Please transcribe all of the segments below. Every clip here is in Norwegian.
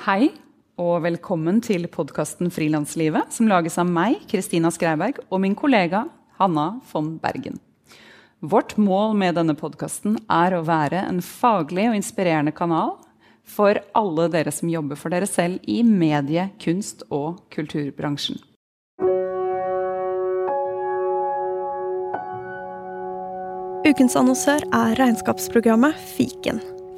Hei og velkommen til podkasten Frilanslivet, som lages av meg, Kristina Skreiberg, og min kollega Hanna von Bergen. Vårt mål med denne podkasten er å være en faglig og inspirerende kanal for alle dere som jobber for dere selv i medie-, kunst- og kulturbransjen. Ukens annonsør er regnskapsprogrammet Fiken.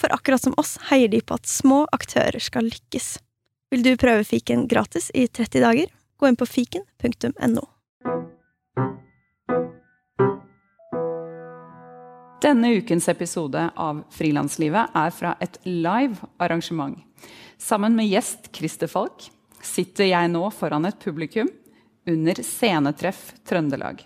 For akkurat som oss heier de på at små aktører skal lykkes. Vil du prøve fiken gratis i 30 dager? Gå inn på fiken.no. Denne ukens episode av Frilanslivet er fra et live arrangement. Sammen med gjest Christer Falk sitter jeg nå foran et publikum under Scenetreff Trøndelag.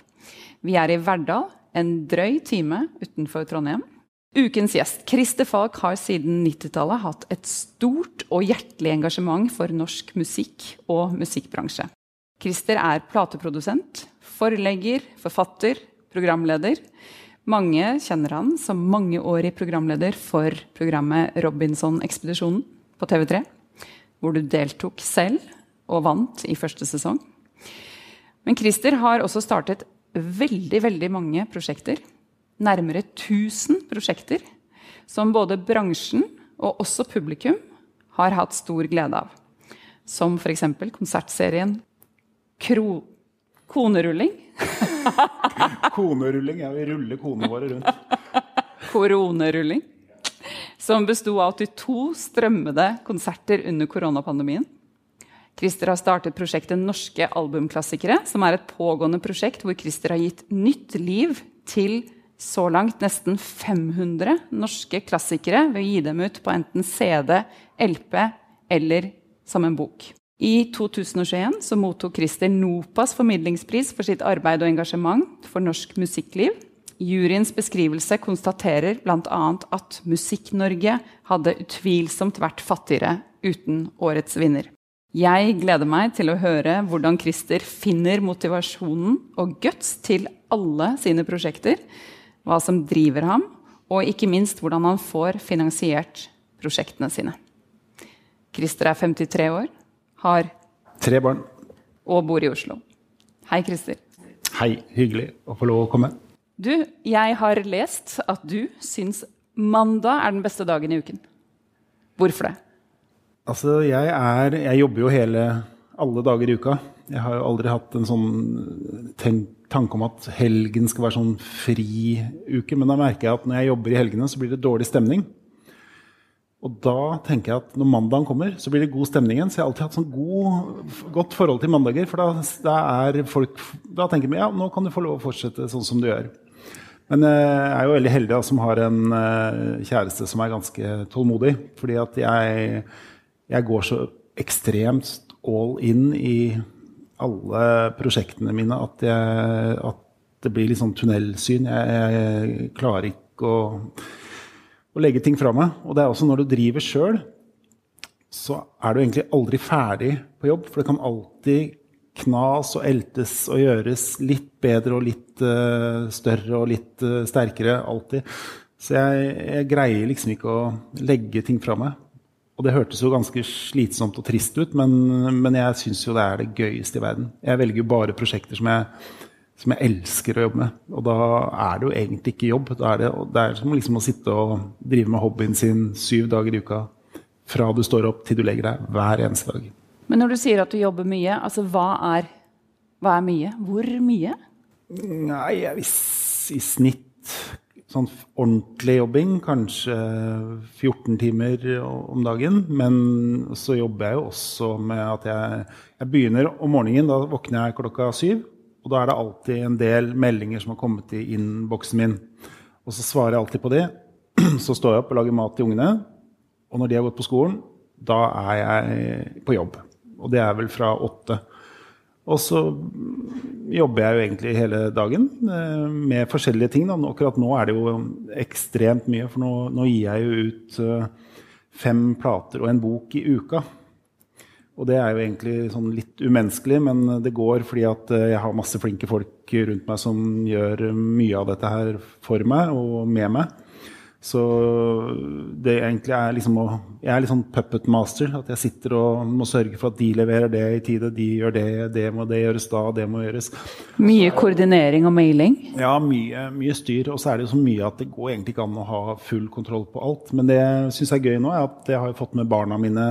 Vi er i Verdal, en drøy time utenfor Trondheim. Ukens gjest, Christer Falk, har siden 90-tallet hatt et stort og hjertelig engasjement for norsk musikk og musikkbransje. Christer er plateprodusent, forlegger, forfatter, programleder. Mange kjenner han som mangeårig programleder for programmet Robinson-ekspedisjonen på TV3, hvor du deltok selv og vant i første sesong. Men Christer har også startet veldig, veldig mange prosjekter nærmere 1000 prosjekter som både bransjen og også publikum har hatt stor glede av. Som f.eks. konsertserien Kro Konerulling. konerulling? Ja, vi ruller konene våre rundt. Koronerulling. Som besto av 82 strømmede konserter under koronapandemien. Christer har startet prosjektet Norske albumklassikere, som er et pågående prosjekt hvor Christer har gitt nytt liv til så langt nesten 500 norske klassikere ved å gi dem ut på enten CD, LP eller som en bok. I 2021 så mottok Christer NOPAs formidlingspris for sitt arbeid og engasjement for norsk musikkliv. Juryens beskrivelse konstaterer bl.a. at Musikk-Norge hadde utvilsomt vært fattigere uten årets vinner. Jeg gleder meg til å høre hvordan Christer finner motivasjonen og guts til alle sine prosjekter, hva som driver ham, og ikke minst hvordan han får finansiert prosjektene sine. Christer er 53 år, har Tre barn. Og bor i Oslo. Hei, Christer. Hei. Hyggelig å få lov å komme. Du, jeg har lest at du syns mandag er den beste dagen i uken. Hvorfor det? Altså, jeg er Jeg jobber jo hele alle dager i uka. Jeg har jo aldri hatt en sånn tenk, tanke om at helgen skal være sånn fri uke. Men da merker jeg at når jeg jobber i helgene, så blir det dårlig stemning. Og da tenker jeg at når mandagen kommer, så blir det god stemning igjen. Så jeg har alltid hatt sånn god, godt forhold til mandager. For da, da, er folk, da tenker vi ja, nå kan du få lov å fortsette sånn som du gjør. Men eh, jeg er jo veldig heldig da, som har en uh, kjæreste som er ganske tålmodig. Fordi at jeg, jeg går så ekstremt all in i alle prosjektene mine at, jeg, at det blir litt sånn tunnelsyn. Jeg, jeg klarer ikke å, å, legge ting fra meg. Og det er også når du driver sjøl, så er du egentlig aldri ferdig på jobb. For det kan alltid knas og eltes og gjøres litt bedre og litt uh, større og litt uh, sterkere. Alltid. Så jeg, jeg greier liksom ikke å legge ting fra meg. Og det hørtes jo ganske slitsomt og trist ut, men, men jeg syns jo det er det gøyeste i verden. Jeg velger jo bare prosjekter som jeg, som jeg, elsker å jobbe med. Og da er det jo egentlig ikke jobb. Da er det, det er som liksom å sitte og drive med hobbyen sin syv dager i uka. Fra du står opp til du legger deg, hver eneste dag. Men når du sier at du jobber mye, altså hva er, hva er mye? Hvor mye? Nei, hvis i snitt sånn ordentlig jobbing, kanskje 14 timer om dagen. Men så jobber jeg jo også med at jeg, jeg begynner om morgenen. Da våkner jeg klokka syv. Og da er det alltid en del meldinger som har kommet i innboksen min. Og så svarer jeg alltid på det. Så står jeg opp og lager mat til ungene. Og når de har gått på skolen, da er jeg på jobb. Og det er vel fra åtte. Og så jobber jeg jo egentlig hele dagen eh, med forskjellige ting. Da. Akkurat nå er det jo ekstremt mye, for nå, nå gir jeg jo ut uh, fem plater og en bok i uka. Og det er jo egentlig sånn litt umenneskelig, men det går fordi at uh, jeg har masse flinke folk rundt meg som gjør mye av dette her for meg og med meg. Så det egentlig er liksom å Jeg er litt sånn puppet master. At jeg sitter og må sørge for at de leverer det i tide, de gjør det, det må det gjøres da, det må gjøres. Mye koordinering og mailing? Ja, mye, mye styr. Og så er det jo så mye at det går egentlig ikke an å ha full kontroll på alt. Men det jeg syns er gøy nå, er at jeg har fått med barna mine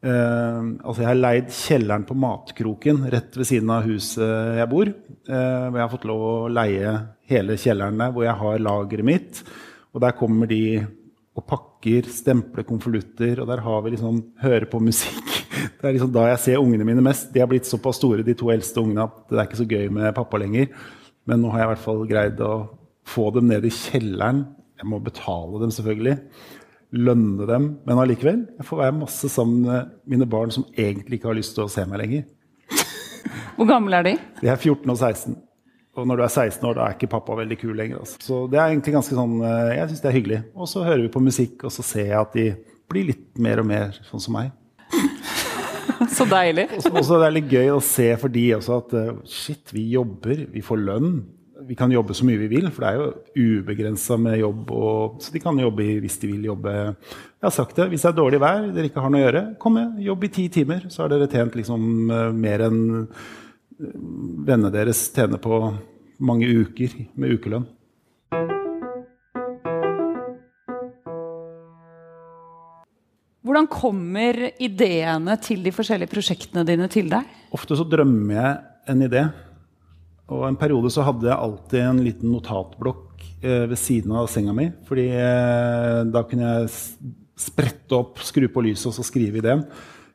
Uh, altså jeg har leid kjelleren på Matkroken rett ved siden av huset jeg bor. Uh, jeg har fått lov å leie hele kjelleren der, hvor jeg har lageret mitt. Og der kommer de og pakker, stempler konvolutter, og der har vi liksom høre på musikk. Det er liksom da jeg ser ungene mine mest. De har blitt såpass store, de to eldste ungene, at det er ikke så gøy med pappa lenger. Men nå har jeg i hvert fall greid å få dem ned i kjelleren. Jeg må betale dem, selvfølgelig. Lønne dem. Men allikevel. Jeg får være masse sammen med mine barn som egentlig ikke har lyst til å se meg lenger. Hvor gamle er de? De er 14 og 16. Og når du er 16 år, da er ikke pappa veldig kul lenger. Altså. Så det er egentlig ganske sånn, eh, jeg syns det er hyggelig. Og så hører vi på musikk, og så ser jeg at de blir litt mer og mer sånn som meg. så deilig. og så er det litt gøy å se for de også at eh, shit, vi jobber, vi får lønn. Vi kan jobbe så mye vi vil, for det er jo ubegrensa med jobb. Og, så de kan jobbe hvis de vil jobbe. Jeg har sagt det, hvis det er dårlig vær, dere ikke har noe å gjøre, kom med, jobb i ti timer. Så har dere tjent liksom eh, mer enn vennene deres tjener på mange uker med ukelønn. Hvordan kommer ideene til de forskjellige prosjektene dine til deg? Ofte så drømmer jeg en idé. Og en periode så hadde jeg alltid en liten notatblokk eh, ved siden av senga mi. fordi eh, da kunne jeg sprette opp, skru på lyset og så skrive ideen.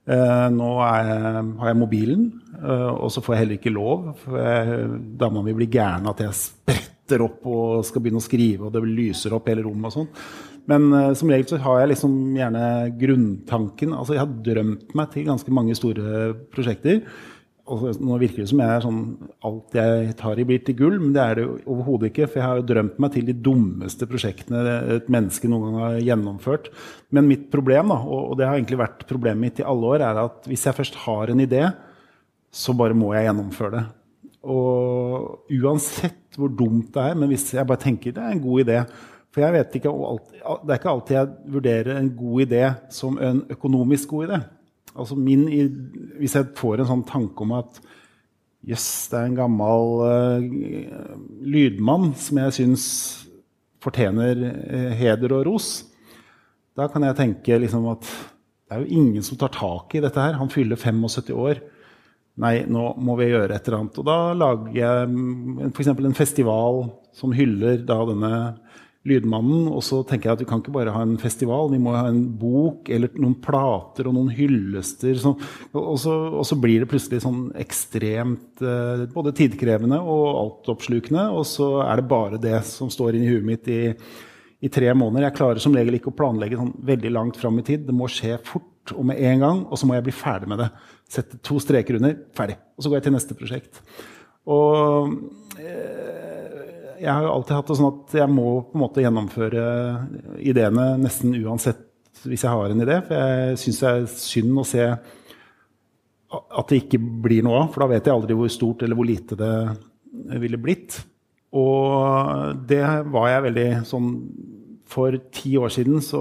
Eh, nå jeg, har jeg mobilen, eh, og så får jeg heller ikke lov. for Dama mi blir gæren at jeg spretter opp og skal begynne å skrive, og det lyser opp hele rommet og sånn. Men uh, som regel så har jeg liksom gjerne grunntanken. Altså jeg har drømt meg til ganske mange store prosjekter. Nå virker det som jeg er sånn alt jeg tar i, blir til gull, men det er det overhodet ikke. For jeg har jo drømt meg til de dummeste prosjektene et menneske noen gang har gjennomført. Men mitt problem, da, og det har egentlig vært problemet mitt i alle år, er at hvis jeg først har en idé, så bare må jeg gjennomføre det. Og uansett hvor dumt det er, men hvis jeg bare tenker det er en god idé For jeg vet ikke, det er ikke alltid jeg vurderer en god idé som en økonomisk god idé. Altså min, hvis jeg får en sånn tanke om at jøss, yes, det er en gammel uh, lydmann som jeg syns fortjener uh, heder og ros, da kan jeg tenke liksom at det er jo ingen som tar tak i dette her. Han fyller 75 år. Nei, nå må vi gjøre et eller annet. Og da lager jeg mm, f.eks. en festival som hyller da denne Lydmannen. Og så tenker jeg at vi kan ikke bare ha en festival, vi må ha en bok eller noen plater og noen hyllester. Så, og, så, og, så, blir det plutselig sånn ekstremt eh, både tidkrevende og altoppslukende. Og så er det bare det som står inni huet mitt i, i, tre måneder. Jeg klarer som regel ikke å planlegge sånn veldig langt fram i tid. Det må skje fort og med en gang, og så må jeg bli ferdig med det. Sette to streker under, ferdig. Og så går jeg til neste prosjekt. Og... Eh, jeg har jo alltid hatt det sånn at jeg må på en måte gjennomføre ideene nesten uansett hvis jeg har en idé. For jeg syns det er synd å se at det ikke blir noe av. For da vet jeg aldri hvor stort eller hvor lite det ville blitt. Og det var jeg veldig sånn For ti år siden så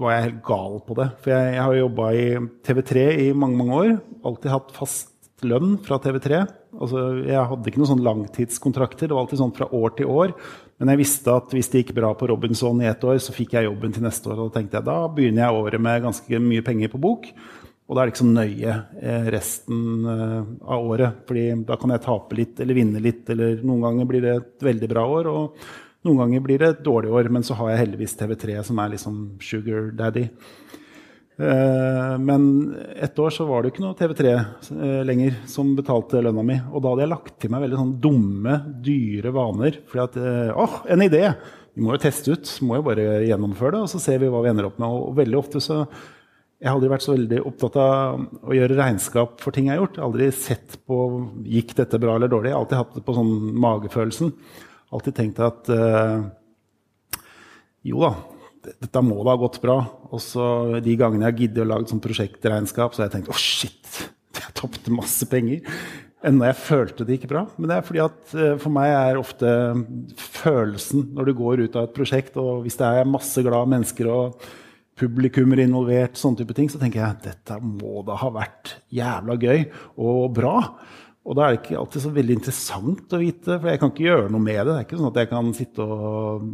var jeg helt gal på det. For jeg, jeg har jobba i TV3 i mange, mange år. Alltid hatt fast lønn fra TV3. Altså, jeg hadde ikke noen sånn langtidskontrakter. Det var alltid sånn fra år til år. Men jeg visste at hvis det gikk bra på Robinson i ett år, så fikk jeg jobben til neste år. Og da tenkte jeg da begynner jeg året med ganske mye penger på bok. Og da er det ikke så nøye eh, resten eh, av året. fordi da kan jeg tape litt eller vinne litt. Eller noen ganger blir det et veldig bra år, og noen ganger blir det et dårlig år. Men så har jeg heldigvis TV3, som er liksom sugar daddy. Eh, men ett år så var det ikke noe TV3 eh, lenger som betalte lønna mi. Og da hadde jeg lagt til meg veldig sånn dumme, dyre vaner. Fordi at eh, åh, en idé! Vi må jo teste ut. Må jo bare gjennomføre det, og så ser vi hva vi ender opp med. Og veldig ofte så jeg har aldri vært så veldig opptatt av å gjøre regnskap for ting jeg har gjort. Aldri sett på gikk dette bra eller dårlig. Jeg har alltid hatt det på sånn magefølelsen. Alltid tenkt at uh, jo da, dette må da ha gått bra. Og så de gangene jeg gidder å lage sånn prosjektregnskap, så har jeg tenkt å oh, shit, jeg tapte masse penger. Enda jeg følte det ikke bra. Men det er fordi at uh, for meg er ofte følelsen når du går ut av et prosjekt, og hvis det er masse glade mennesker og publikummer involvert, sånne type ting, så tenker jeg dette må da ha vært jævla gøy og bra. Og da er det ikke alltid så veldig interessant å vite, for jeg kan ikke gjøre noe med det. Det er ikke sånn at jeg kan sitte og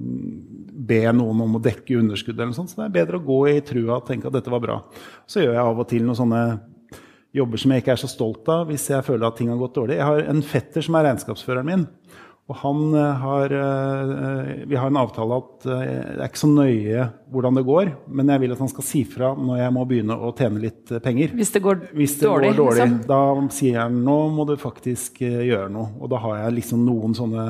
be noen om å dekke underskudd. eller noe sånt, Så det er bedre å gå i trua og tenke at dette var bra. Så gjør jeg av og til noen sånne jobber som jeg ikke er så stolt av hvis jeg føler at ting har gått dårlig. Jeg har en fetter som er regnskapsføreren min. Og han eh, har eh, Vi har en avtale at eh, det er ikke så nøye hvordan det går, men jeg vil at han skal si fra når jeg må begynne å tjene litt penger. Hvis det går Hvis det dårlig, går dårlig liksom? Da sier han nå må du faktisk gjøre noe. Og da har jeg liksom noen sånne,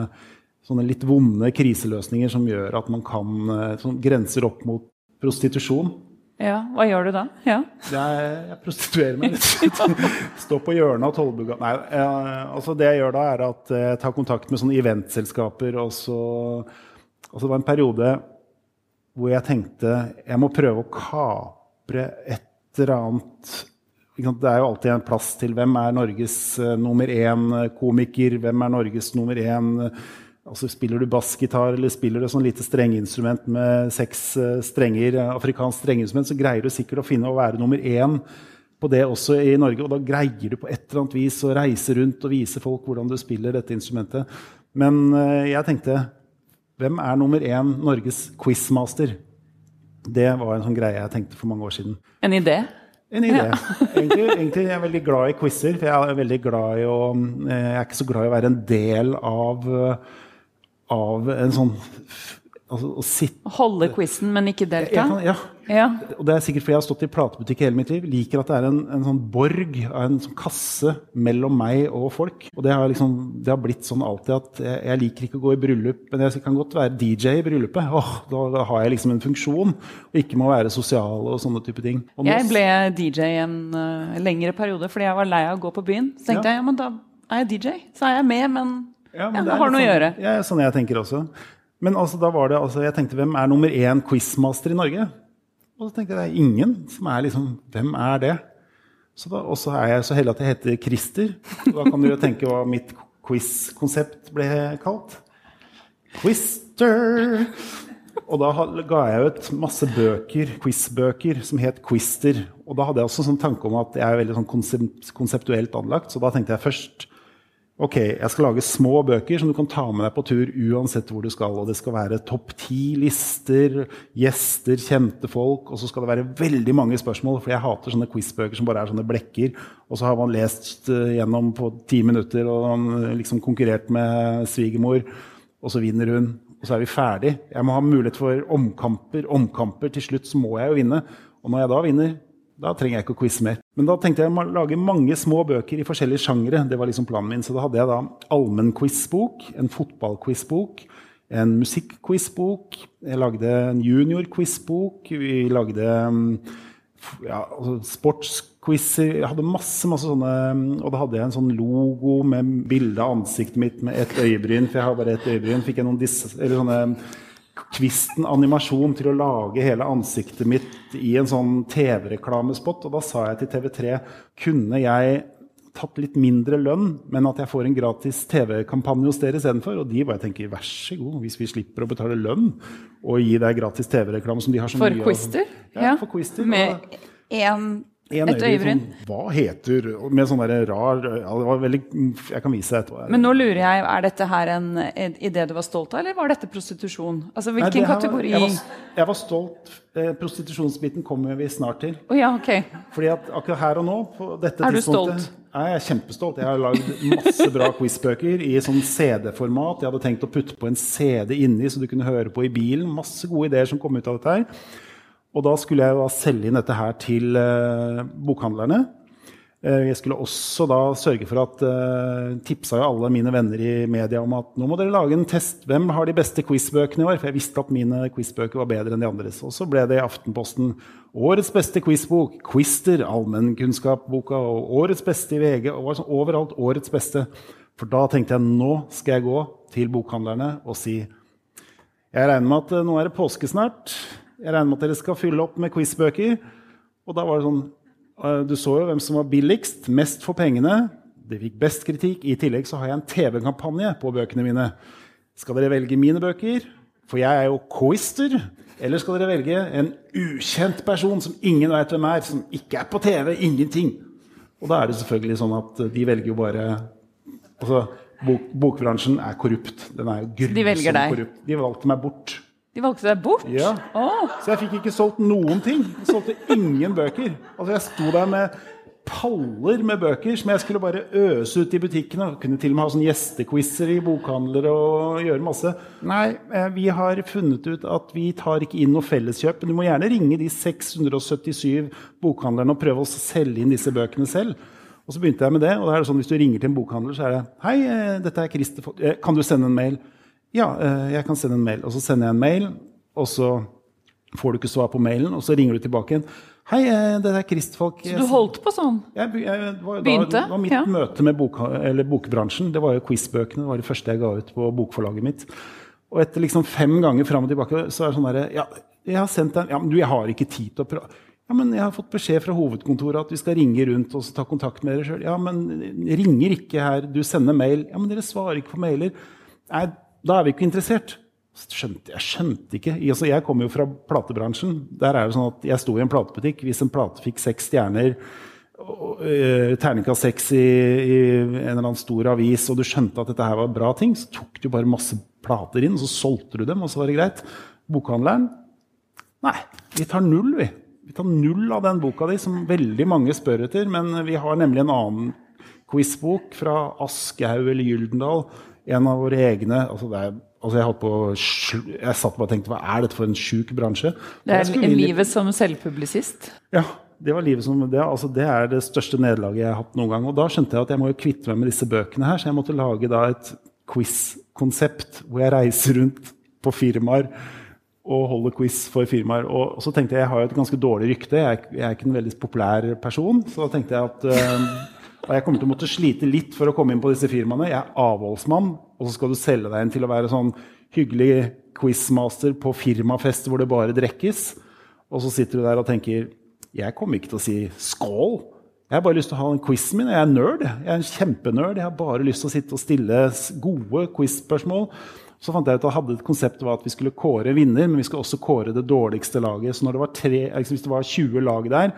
sånne litt vonde kriseløsninger som gjør at man kan Som grenser opp mot prostitusjon. Ja, Hva gjør du da? Ja. Jeg, jeg prostituerer meg litt. Står på hjørnet av Tollbugata Nei, jeg, altså det jeg gjør da, er at jeg tar kontakt med sånne eventselskaper. Og så altså Det var en periode hvor jeg tenkte jeg må prøve å kapre et eller annet Det er jo alltid en plass til hvem er Norges nummer én komiker? Hvem er Norges nummer én Altså, spiller du bassgitar eller spiller du sånn lite strengeinstrument med seks uh, strenger, afrikansk strengeinstrument, så greier du sikkert å finne å være nummer én på det også i Norge. Og da greier du på et eller annet vis å reise rundt og vise folk hvordan du spiller dette instrumentet. Men uh, jeg tenkte hvem er nummer én Norges quizmaster? Det var en sånn greie jeg tenkte for mange år siden. En idé? En idé. Ja. egentlig, egentlig, jeg er veldig glad i quizer. For jeg er glad i å Jeg er ikke så glad i å være en del av av en sånn altså, å sitte Holde quizen, men ikke delta? Kan, ja. ja. Og det er sikkert fordi jeg har stått i platebutikk hele mitt liv. Liker at det er en, en sånn borg, en sånn kasse mellom meg og folk. Og det har, liksom, det har blitt sånn alltid at jeg, jeg, liker ikke å gå i bryllup, men jeg kan godt være DJ i bryllupet. Åh, da, da, har jeg liksom en funksjon, og ikke må være sosial og sånne type ting. Nå, jeg ble DJ en uh, lengre periode fordi jeg var lei av å gå på byen. Så tenkte ja. jeg ja, men da er jeg DJ. Så er jeg med, men ja, men ja, det har noe sånn, å gjøre. Ja, sånn jeg tenker også. Men altså, da var det, altså, jeg tenkte, hvem er nummer én quizmaster i Norge? Og så tenkte jeg det er ingen som er liksom Hvem er det? Og så er jeg så heldig at jeg heter Christer. Og da kan du jo tenke hva mitt quiz-konsept ble kalt. Quister! Og da ga jeg ut masse bøker, quiz-bøker som het Quister. Og da hadde jeg også sånn tanke om at jeg er veldig sånn konseptuelt anlagt, så da tenkte jeg først Ok, jeg skal lage små bøker som du kan ta med deg på tur uansett hvor du skal. Og det skal være topp ti lister, gjester, kjente folk. Og så skal det være veldig mange spørsmål, for jeg hater sånne quiz-bøker som bare er sånne blekker. Og så har man lest eh, gjennom på ti minutter og liksom konkurrert med svigermor, og så vinner hun. Og så er vi ferdig. Jeg må ha mulighet for omkamper. Omkamper. Til slutt så må jeg jo vinne. Og når jeg da vinner, da trenger jeg ikke å quize mer. Men da tenkte jeg å lage mange små bøker i forskjellige sjangre. Det var liksom planen min. Så da hadde jeg da allmennquizbok, en fotballquizbok, en musikkquizbok. Jeg lagde en junior-quiz-bok, Vi lagde mm, ja, altså sportsquizer. Jeg hadde masse, masse sånne mm, Og da hadde jeg en sånn logo med bilde av ansiktet mitt med ett øyebryn. For jeg har bare ett øyebryn. Fikk jeg noen disse, eller sånne Kvisten animasjon til å lage hele ansiktet mitt i en sånn TV-reklamespott. Og da sa jeg til TV3 kunne jeg tatt litt mindre lønn, men at jeg får en gratis TV-kampanje hos dere istedenfor. Og de bare tenker vær så god, hvis vi slipper å betale lønn og gi deg gratis TV-reklame som de har så for mye Quister? Ja, for Quister. Med én en et øyebryn. Sånn, hva heter Med sånn der rar ja, det var veldig, Jeg kan vise deg etterpå. Men nå lurer jeg, er dette her en, en idé du var stolt av, eller var dette prostitusjon? Altså Hvilken Nei, kategori? Jeg var, jeg var stolt. Eh, prostitusjonsbiten kommer vi snart til. Oh, ja, ok. Fordi at akkurat her og nå på dette Er du stolt? Jeg er kjempestolt. Jeg har lagd masse bra quizbøker i sånn CD-format. Jeg hadde tenkt å putte på en CD inni, så du kunne høre på i bilen. Masse gode ideer som kom ut av dette her. Og da skulle jeg da selge inn dette her til eh, bokhandlerne. Eh, jeg skulle også da sørge for at uh, tipsa jo alle mine venner i media om at nå må dere lage en test. Hvem har de beste quizbøkene i år? For jeg visste at mine quizbøker var bedre enn de andres. Og så ble det i Aftenposten årets beste quizbok, Quister, allmennkunnskapsboka, og årets beste i VG. og sånn Overalt årets beste. For da tenkte jeg nå skal jeg gå til bokhandlerne og si jeg regner med at nå er det påske snart. Jeg regner med at dere skal fylle opp med quizbøker. Og da var det sånn Eh, du så jo hvem som var billigst, mest for pengene. Det fikk best kritikk. I tillegg så har jeg en TV-kampanje på bøkene mine. Skal dere velge mine bøker? For jeg er jo quister. Eller skal dere velge en ukjent person som ingen vet hvem er, som ikke er på TV? Ingenting. Og da er det selvfølgelig sånn at de velger jo bare altså, bok, Bokbransjen er korrupt. Den er jo grusomt korrupt. De valgte meg bort. De valgte deg bort? Ja. Oh. Så jeg fikk ikke solgt noen ting. Jeg solgte ingen bøker. Altså Jeg sto der med paller med bøker som jeg skulle bare øse ut i butikkene. Kunne til og med ha sånn gjestequizer i bokhandlere og gjøre masse. Nei, eh, vi har funnet ut at vi tar ikke inn noe felleskjøp. Men du må gjerne ringe de 677 bokhandlerne og prøve å selge inn disse bøkene selv. Og så begynte jeg med det. og da er det sånn Hvis du ringer til en bokhandler, så er det Hei, eh, dette er Christer eh, Kan du sende en mail? Ja, eh, jeg kan sende en mail. Og så sender jeg en mail, og så får du ikke svar på mailen, og så ringer du tilbake igjen. Hei, eh, det er Kristfolk. Så du holdt på sånn? Jeg, jeg, var, Begynte? Da, det var mitt ja. møte med bok, bokbransjen. Det var jo quizbøkene. Det var det første jeg ga ut på bokforlaget mitt. Og etter liksom fem ganger fram og tilbake så er det sånn derre ja, jeg har sendt en, ja, men du, jeg har ikke tid til å prate. Ja, men jeg har fått beskjed fra hovedkontoret at vi skal ringe rundt og ta kontakt med dere sjøl. Ja, men ringer ikke her. Du sender mail. Ja, men dere svarer ikke på mailer. Nei, da er vi ikke interessert. Skjønte, jeg skjønte ikke. Jeg kommer jo fra platebransjen. Der er det sånn at Jeg sto i en platebutikk. Hvis en plate fikk seks stjerner, uh, terningkast seks i, i, en eller annen stor avis, og du skjønte at dette her var bra ting, så tok du bare masse plater inn, så solgte du dem, og så var det greit. Bokhandleren Nei, vi tar null, vi. Vi tar null av den boka di, som veldig mange spør etter. Men vi har nemlig en annen quizbok fra Aschehoug eller Gyldendal en av våre egne altså er, altså jeg, på, jeg satt bare og tenkte hva er dette for en sjuk bransje? Det er livet som selvpublisist? Ja. Det, var livet som, det, altså det er det største nederlaget jeg har hatt noen gang. Og da skjønte jeg at jeg må jo kvitte meg med disse bøkene her, så jeg måtte lage da et quiz-konsept hvor jeg reiser rundt på firmaer og holder quiz for firmaer. Og, så tenkte jeg jeg har jo et ganske dårlig rykte. Jeg, jeg, er ikke en veldig populær person. Så da tenkte jeg at uh, og jeg kommer til å måtte slite litt for å komme inn på disse firmaene. Jeg er avholdsmann, og så skal du selge deg inn til å være sånn hyggelig quizmaster på firmafest hvor det bare drekkes. Og så sitter du der og tenker jeg kommer ikke til å si skål. Jeg har bare lyst til å ha en quizen min. Jeg er nerd. Jeg er en kjempenerd. Jeg har bare lyst til å sitte og stille gode quiz-spørsmål. Så fant jeg ut at hadde et konsept var at vi skulle kåre vinner, men vi skulle også kåre det dårligste laget. Så det tre, hvis det var 20 lag der,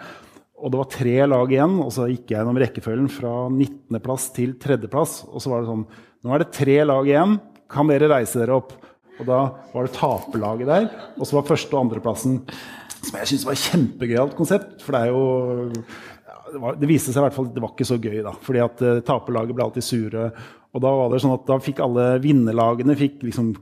og det var tre lag igjen, og så gikk jeg gjennom rekkefølgen fra 19.-plass til 3.-plass. Og så var det sånn Nå er det tre lag igjen. Kan dere reise dere opp? Og da var det taperlaget der. Og så var første- og andreplassen Som jeg syns var et kjempegøyalt konsept. For det er jo det, var, det, viste seg i hvert fall at det var ikke så gøy, da. Fordi at uh, taperlaget ble alltid sure. Og da var det sånn at da fikk alle vinnerlagene fikk liksom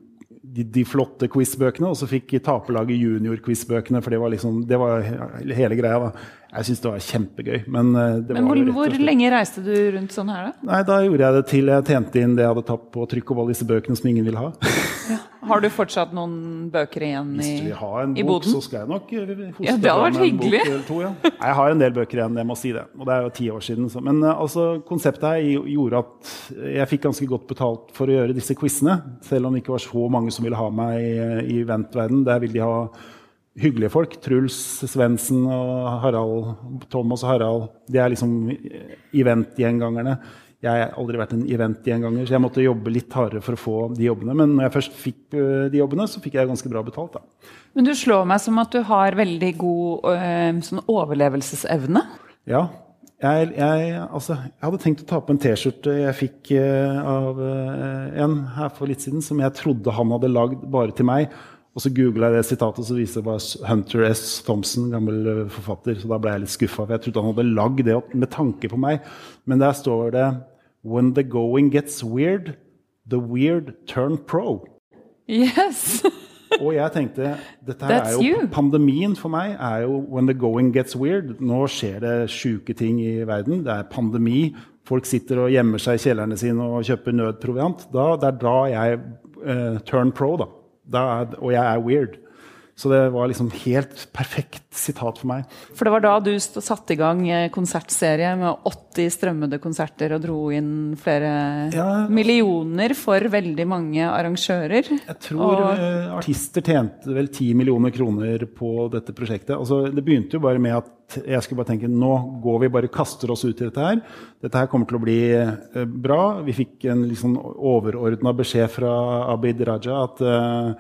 de, de, flotte quizbøkene, og så fikk taperlaget junior-quizbøkene. For det var, liksom, det var hele greia. da. Jeg syns det var kjempegøy. Men, eh, men hvor, hvor, lenge reiste du rundt sånn her, da? Nei, Da gjorde jeg det til jeg tjente inn det jeg hadde tatt på trykk over disse bøkene som ingen vil ha. Ja. Har du fortsatt noen bøker igjen i, Hvis du vil ha en bok, boden? så skal jeg nok eh, hoste ja, det hadde vært hyggelig. To, ja. Jeg har en del bøker igjen, jeg må si det. Og det er jo ti år siden. Så. Men altså, konseptet her gjorde at jeg fikk ganske godt betalt for å gjøre disse quizene. Selv om det ikke var så mange som ville ha meg i, i eventverden. Der vil de ha hyggelige folk. Truls Svendsen og Harald, Thomas og Harald. De er liksom eventgjengangerne. Jeg har aldri vært en eventgjenganger, så jeg måtte jobbe litt hardere for å få de jobbene. Men når jeg først fikk øh, de jobbene, så fikk jeg ganske bra betalt. Da. Men du slår meg som at du har veldig god øh, sånn overlevelsesevne? Ja. Jeg, jeg, altså, jeg, hadde tenkt å ta på en T-skjorte jeg fikk øh, av en her for litt siden, som jeg trodde han hadde lagd bare til meg. Og så googla jeg det sitatet, så viser det bare Hunter S. Thompson, gammel eh, forfatter. Så da ble jeg litt skuffa, for jeg trodde han hadde lagd det med tanke på meg. Men der står det When the going gets weird, the weird turn pro. Yes! Og jeg tenkte dette her That's er jo you. Pandemien for meg er jo when the going gets weird. Nå skjer det sjuke ting i verden. Det er pandemi. Folk sitter og gjemmer seg i kjellerne sine og kjøper nødproviant. Da, det er da jeg uh, turn pro, da. Og jeg er weird. Så det var liksom helt perfekt sitat for meg. For det var da du satte i gang eh, konsertserie med 80 strømmede konserter og dro inn flere Ja. millioner for veldig mange arrangører. Jeg tror Og- eh, artister tjente vel 10 millioner kroner på dette prosjektet. Altså, det begynte jo bare med at jeg skulle bare tenke nå går vi bare kaster oss ut i dette her. Dette her kommer til å bli eh, bra. Vi fikk en liksom overordna beskjed fra Abid Raja at eh,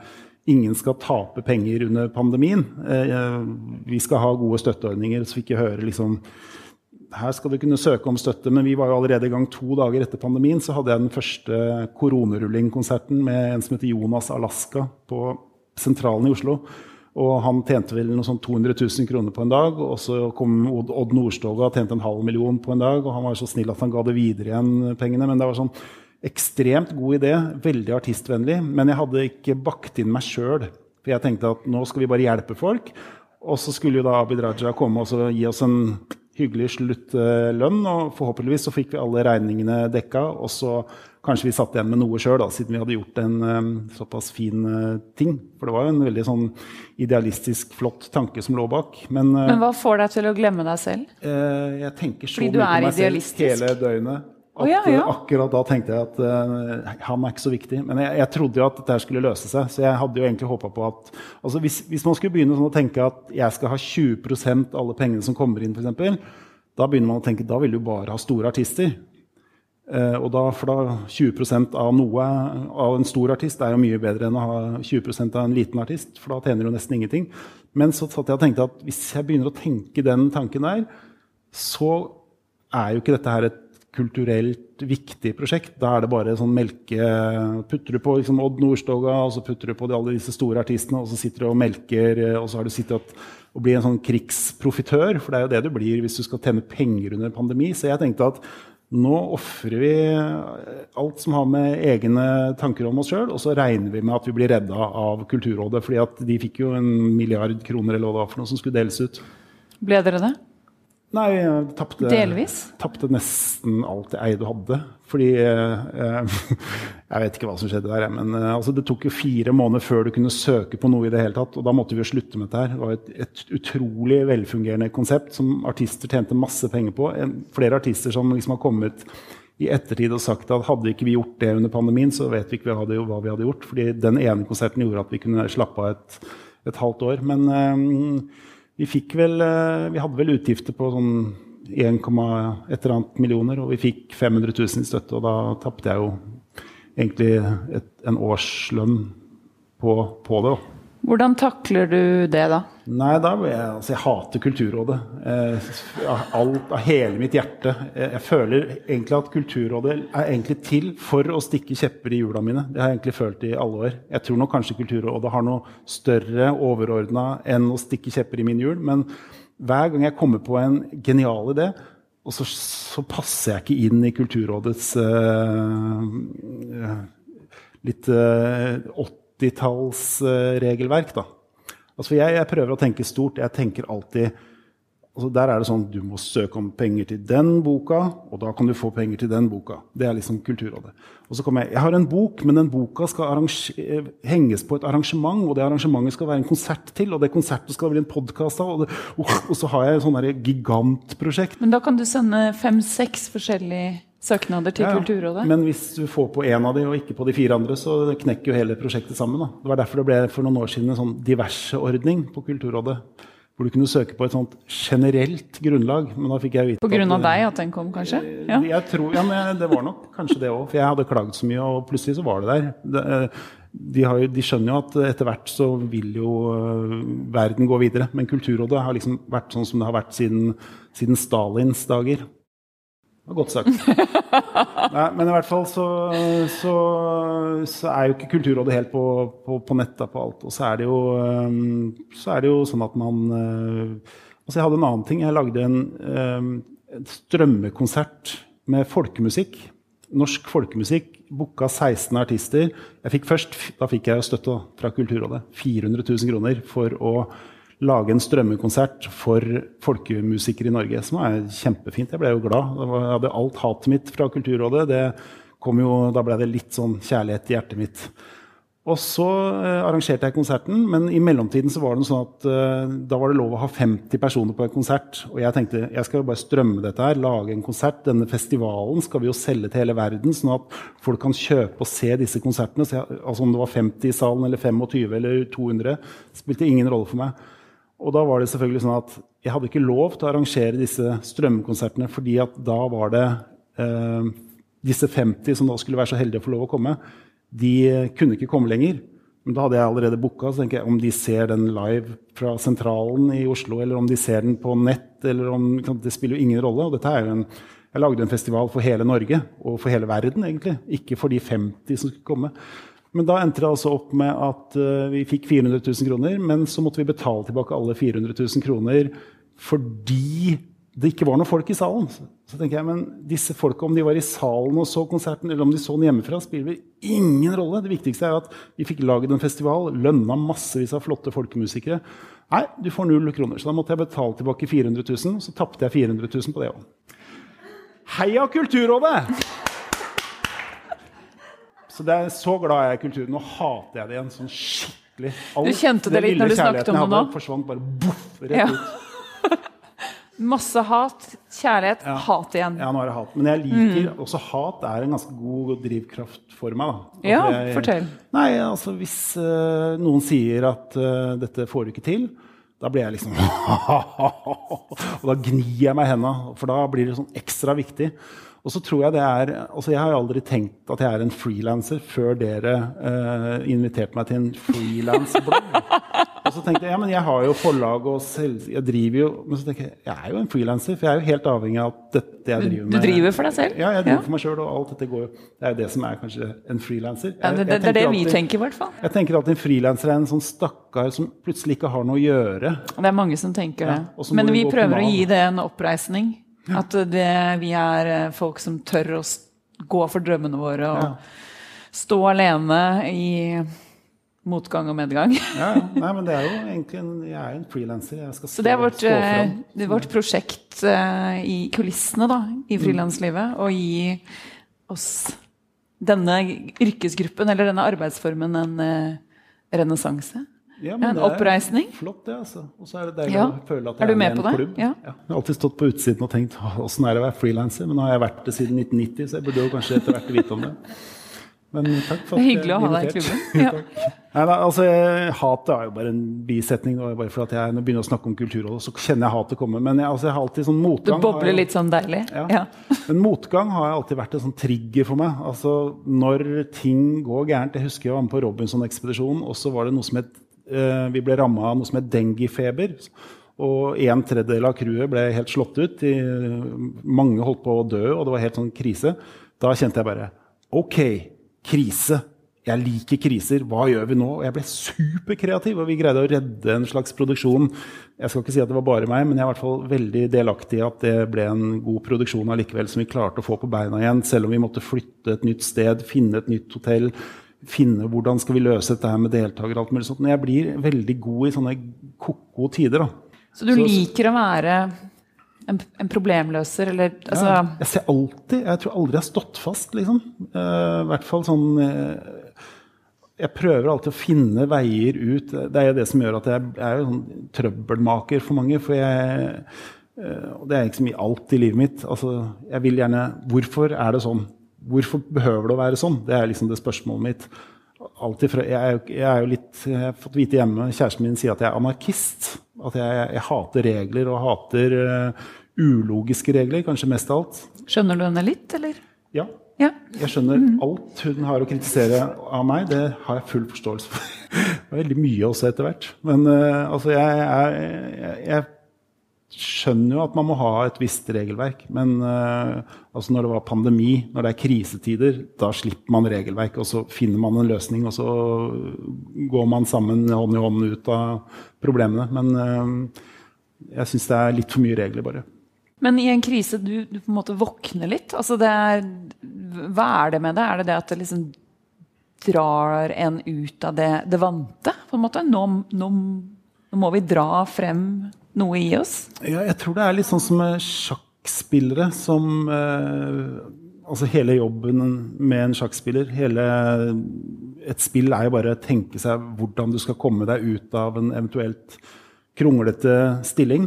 ingen skal tape penger under pandemien. Eh, vi skal ha gode støtteordninger. Så vi ikke hører liksom her skal du kunne søke om støtte, men vi var jo allerede i gang to dager etter pandemien. Så hadde jeg den første koronerulling-konserten med en som heter Jonas Alaska på Sentralen i Oslo. Og han tjente vel noe sånn 200 000 kroner på en dag. Og så kom Odd, Nordstoga og tjente en halv million på en dag. Og han var så snill at han ga det videre igjen, pengene. Men det var sånn ekstremt god idé. Veldig artistvennlig. Men jeg hadde ikke bakt inn meg sjøl. For jeg tenkte at nå skal vi bare hjelpe folk. Og så skulle jo da Abid Raja komme og så gi oss en hyggelig sluttlønn. Og forhåpentligvis så fikk vi alle regningene dekka. Og så kanskje vi satt igjen med noe sjøl, siden vi hadde gjort en eh, såpass fin eh, ting. For det var jo en veldig sånn idealistisk, flott tanke som lå bak. Men, eh, Men hva får deg til å glemme deg selv? eh, jeg tenker så mye på meg selv hele døgnet. At, ja, ja. Akkurat da tenkte jeg at uh, han er ikke så viktig. Men jeg, jeg trodde jo at dette skulle løse seg. Så jeg hadde jo egentlig håpa på at altså hvis, hvis man skulle begynne sånn å tenke at jeg skal ha 20 av alle pengene som kommer inn, f.eks., da begynner man å tenke da vil du bare ha store artister. Uh, og da, for da 20% av noe av en stor artist er jo mye bedre enn å ha 20% av en liten artist, for da tjener du nesten ingenting. Men så satt jeg og tenkte at hvis jeg begynner å tenke den tanken der, så er jo ikke dette her et kulturelt viktig prosjekt. Da er det bare sånn melke Putter du på liksom Odd Nordstoga, og så putter du på de, alle disse store artistene, og så sitter du og melker, eh, og så har du sittet og, blir en sånn krigsprofitør, for det er jo det du blir hvis du skal tjene penger under en pandemi. Så jeg tenkte at nå ofrer vi alt som har med egne tanker om oss sjøl, og så regner vi med at vi blir redda av Kulturrådet. fordi at de fikk jo en milliard kroner eller hva det var for noe som skulle deles ut. Ble dere det? Nei, jeg tapte Delvis? tapte nesten alt jeg eide og hadde. Fordi eh, Jeg vet ikke hva som skjedde der, men eh, altså, det tok jo fire måneder før du kunne søke på noe i det hele tatt. Og da måtte vi jo slutte med dette her. Det var et, et utrolig velfungerende konsept som artister tjente masse penger på. En, flere artister som liksom har kommet i ettertid og sagt at hadde ikke vi gjort det under pandemien, så vet vi ikke hva vi hadde gjort. Fordi den ene konserten gjorde at vi kunne slappe av et, et halvt år. Men eh, vi fikk vel eh, Vi hadde vel utgifter på sånn 1, et eller annet millioner, og vi fikk 500 000 i støtte, og da tapte jeg jo egentlig et, en årslønn på, på det. da. Hvordan takler du det, da? Nei, da jeg, altså jeg hater Kulturrådet. Eh, alt, av hele mitt hjerte. Jeg føler egentlig at Kulturrådet er egentlig til for å stikke kjepper i hjula mine. Det har jeg egentlig følt i alle år. Jeg tror nok kanskje Kulturrådet har noe større overordna enn å stikke kjepper i min hjul. Men hver gang jeg kommer på en genial idé, og så, så passer jeg ikke inn i Kulturrådets eh, eh, litt eh, 80-tallsregelverk, da. Altså jeg, jeg prøver å tenke stort. Jeg tenker alltid altså Der er det sånn du må søke om penger til den boka, og da kan du få penger til den boka. Det er liksom Kulturrådet. Og så kommer jeg Jeg har en bok, men den boka skal eh, henges på et arrangement, og det arrangementet skal være en konsert til, og det konsertet skal bli en podkast av, og, det, og så har jeg et sånt gigantprosjekt. Men da kan du sende fem-seks forskjellige søknader til Ja. Kulturrådet. Men hvis du får på én av de og ikke på de fire andre, så knekker jo hele prosjektet sammen. Da. Det var derfor det ble for noen år siden en sånn diverseordning på Kulturrådet. Hvor du kunne søke på et sånt generelt grunnlag. Men da fikk jeg vite På grunn av deg at den kom, kanskje? Ja. Jeg tror, ja, men Det var nok kanskje det òg, for jeg hadde klaget så mye, og plutselig så var det der. Eh, de, har jo, de skjønner jo at etter hvert så vil jo øh, verden gå videre. Men Kulturrådet har liksom vært sånn som det har vært siden, siden Stalins dager. Godt sagt. Nei, men i hvert fall så, så, så er jo ikke Kulturrådet helt på, på, på nett på alt. Og så er det jo, så er det jo sånn at man øh, Altså, jeg hadde en annen ting. Jeg lagde en, en strømmekonsert med folkemusikk. Norsk folkemusikk booka 16 artister. Jeg fikk først, Da fikk jeg støtte fra Kulturrådet. 400 000 kroner for å lage en strømmekonsert for folkemusikere i Norge. Som er kjempefint. Jeg ble jo glad. Jeg hadde alt hatet mitt fra Kulturrådet. Det kom jo, da ble det litt sånn kjærlighet i hjertet mitt. Og så eh, arrangerte jeg konserten, men i mellomtiden så var det sånn at eh, da var det lov å ha 50 personer på en konsert. Og jeg tenkte jeg skal jo bare strømme dette her, lage en konsert. Denne festivalen skal vi jo selge til hele verden, sånn at folk kan kjøpe og se disse konsertene. Jeg, altså Om det var 50 i salen eller 25 eller 200, spilte ingen rolle for meg. Og da var det selvfølgelig sånn at jeg hadde ikke lov til å arrangere disse strømmekonsertene, fordi at da var det eh, disse 50 som da skulle være så heldige å få lov å komme de kunne ikke komme lenger. Men da hadde jeg allerede booka. Så tenker jeg om de ser den live fra sentralen i Oslo, eller om de ser den på nett, eller om Det spiller jo ingen rolle. Og dette er jo en, jeg lagde en festival for hele Norge, og for hele verden, egentlig. Ikke for de 50 som skulle komme. Men da endte det altså opp med at uh, vi fikk 400 000 kroner, men så måtte vi betale tilbake alle 400 000 kroner fordi det ikke var noen folk i salen. Så tenker jeg, men disse folka, om de var i salen og så konserten, eller om de så den hjemmefra, spiller ingen rolle. Det viktigste er at vi fikk laget en festival, lønna massevis av flotte folkemusikere. Nei, du får null kroner. Så da måtte jeg betale tilbake 400 000. Så tapte jeg 400 000 på det òg. Heia Kulturrådet! Så det er så glad jeg er i kulturen. Nå hater jeg det igjen sånn skikkelig. Alt du kjente det litt når du snakket om det nå? forsvant bare boff, rett ja. ut. Masse hat, kjærlighet, ja. hat igjen. Ja, nå er det hat. Men jeg liker mm. også hat er en ganske god drivkraft for meg. Altså, ja, jeg, fortell. Nei, altså Hvis uh, noen sier at uh, dette får du ikke til, da blir jeg liksom Og da gnir jeg meg i hendene, for da blir det sånn ekstra viktig. Og så tror Jeg det er, altså jeg har aldri tenkt at jeg er en frilanser før dere uh, inviterte meg til en frilansblogg. Og så tenkte jeg ja, men jeg har jo forlag og selv, jeg driver jo Men så tenker jeg jeg er jo en frilanser, for jeg er jo helt avhengig av at dette jeg driver med Du driver for deg selv? Ja, jeg driver ja. for meg sjøl, og alt dette går jo Det er jo det som er kanskje en frilanser. Ja, det, det, det, er det vi alltid, tenker, i hvert fall. Jeg tenker at en frilanser er en sånn stakkar som plutselig ikke har noe å gjøre. Det er mange som tenker det. Ja, men vi prøver å gi det en oppreisning. At det, vi er eh, folk som tør å gå for drømmene våre og stå alene i motgang og medgang. ja, Nei, men det er jo egentlig en, jeg er jo en frilanser. Så det er vårt, eh, det er vårt prosjekt uh, i kulissene da, i mm. frilanslivet. Å gi oss denne yrkesgruppen, eller denne arbeidsformen, en uh, renessanse. Ja, en oppreisning. Flott, det. altså. Og så er det deilig ja. å føle at jeg er, er med, med i en klubb. Ja. Ja. Jeg har alltid stått på utsiden og tenkt åssen er det å være frilanser, men nå har jeg vært det siden 1990, så jeg burde jo kanskje etter hvert vite om det. Men takk for at det er hyggelig å ha deg i klubben. Ja. Nei, da, altså, Hatet er jo bare en bisetning. bare for at jeg begynner å snakke om Kulturrådet, så kjenner jeg hatet komme. Men jeg, altså, jeg har alltid sånn motgang. Du bobler litt sånn deilig? Ja. ja. Men motgang har alltid vært en sånn trigger for meg. Altså, Når ting går gærent Jeg husker jeg var med på Robinson-ekspedisjonen, og så var det noe som het Vi ble ramma av noe som het denguefeber. Og en tredjedel av crewet ble helt slått ut. Mange holdt på å dø, og det var helt sånn krise. Da kjente jeg bare OK krise. Jeg liker kriser. Hva gjør vi nå? Og jeg ble superkreativ, og vi greide å redde en slags produksjon. Jeg skal ikke si at det var bare meg, men jeg er i hvert fall veldig delaktig i at det ble en god produksjon allikevel, som vi klarte å få på beina igjen, selv om vi måtte flytte et nytt sted, finne et nytt hotell. Finne hvordan skal vi løse dette her med deltakere og alt mulig sånt. Men jeg blir veldig god i sånne ko-ko tider. da. Så du liker å være en, en, problemløser, eller altså ja, Jeg ser alltid Jeg tror aldri jeg har stått fast, liksom. Uh, I hvert fall sånn uh, Jeg prøver alltid å finne veier ut. Det er jo det som gjør at jeg, er jo sånn trøbbelmaker for mange. For jeg uh, det er liksom i alt i livet mitt. Altså, jeg vil gjerne Hvorfor er det sånn? Hvorfor behøver det å være sånn? Det er liksom det spørsmålet mitt. Fra, jeg, jeg, er jo litt, jeg har fått vite hjemme Kjæresten min sier at jeg er anarkist. At jeg, jeg hater regler og hater uh, ulogiske regler, kanskje mest av alt. Skjønner du henne litt, eller? Ja. ja. Jeg skjønner mm. alt hun har å kritisere av meg. Det har jeg full forståelse for. Det er veldig mye også etter hvert. Men uh, altså, jeg, jeg, skjønner jo at man må ha et visst regelverk. Men uh, altså når det var pandemi, når det er krisetider, da slipper man regelverk. Og så finner man en løsning, og så går man sammen hånd i hånd ut av problemene. Men uh, jeg syns det er litt for mye regler, bare. Men i en krise, du, du, på en måte våkner litt. Altså er, hva er det med det? Er det det at det liksom drar en ut av det, det vante? på en måte? Nå, nå, nå, må vi dra frem noe i oss? Ja, jeg tror det er litt sånn som sjakkspillere som eh, Altså hele jobben med en sjakkspiller hele, Et spill er jo bare å tenke seg hvordan du skal komme deg ut av en eventuelt kronglete stilling.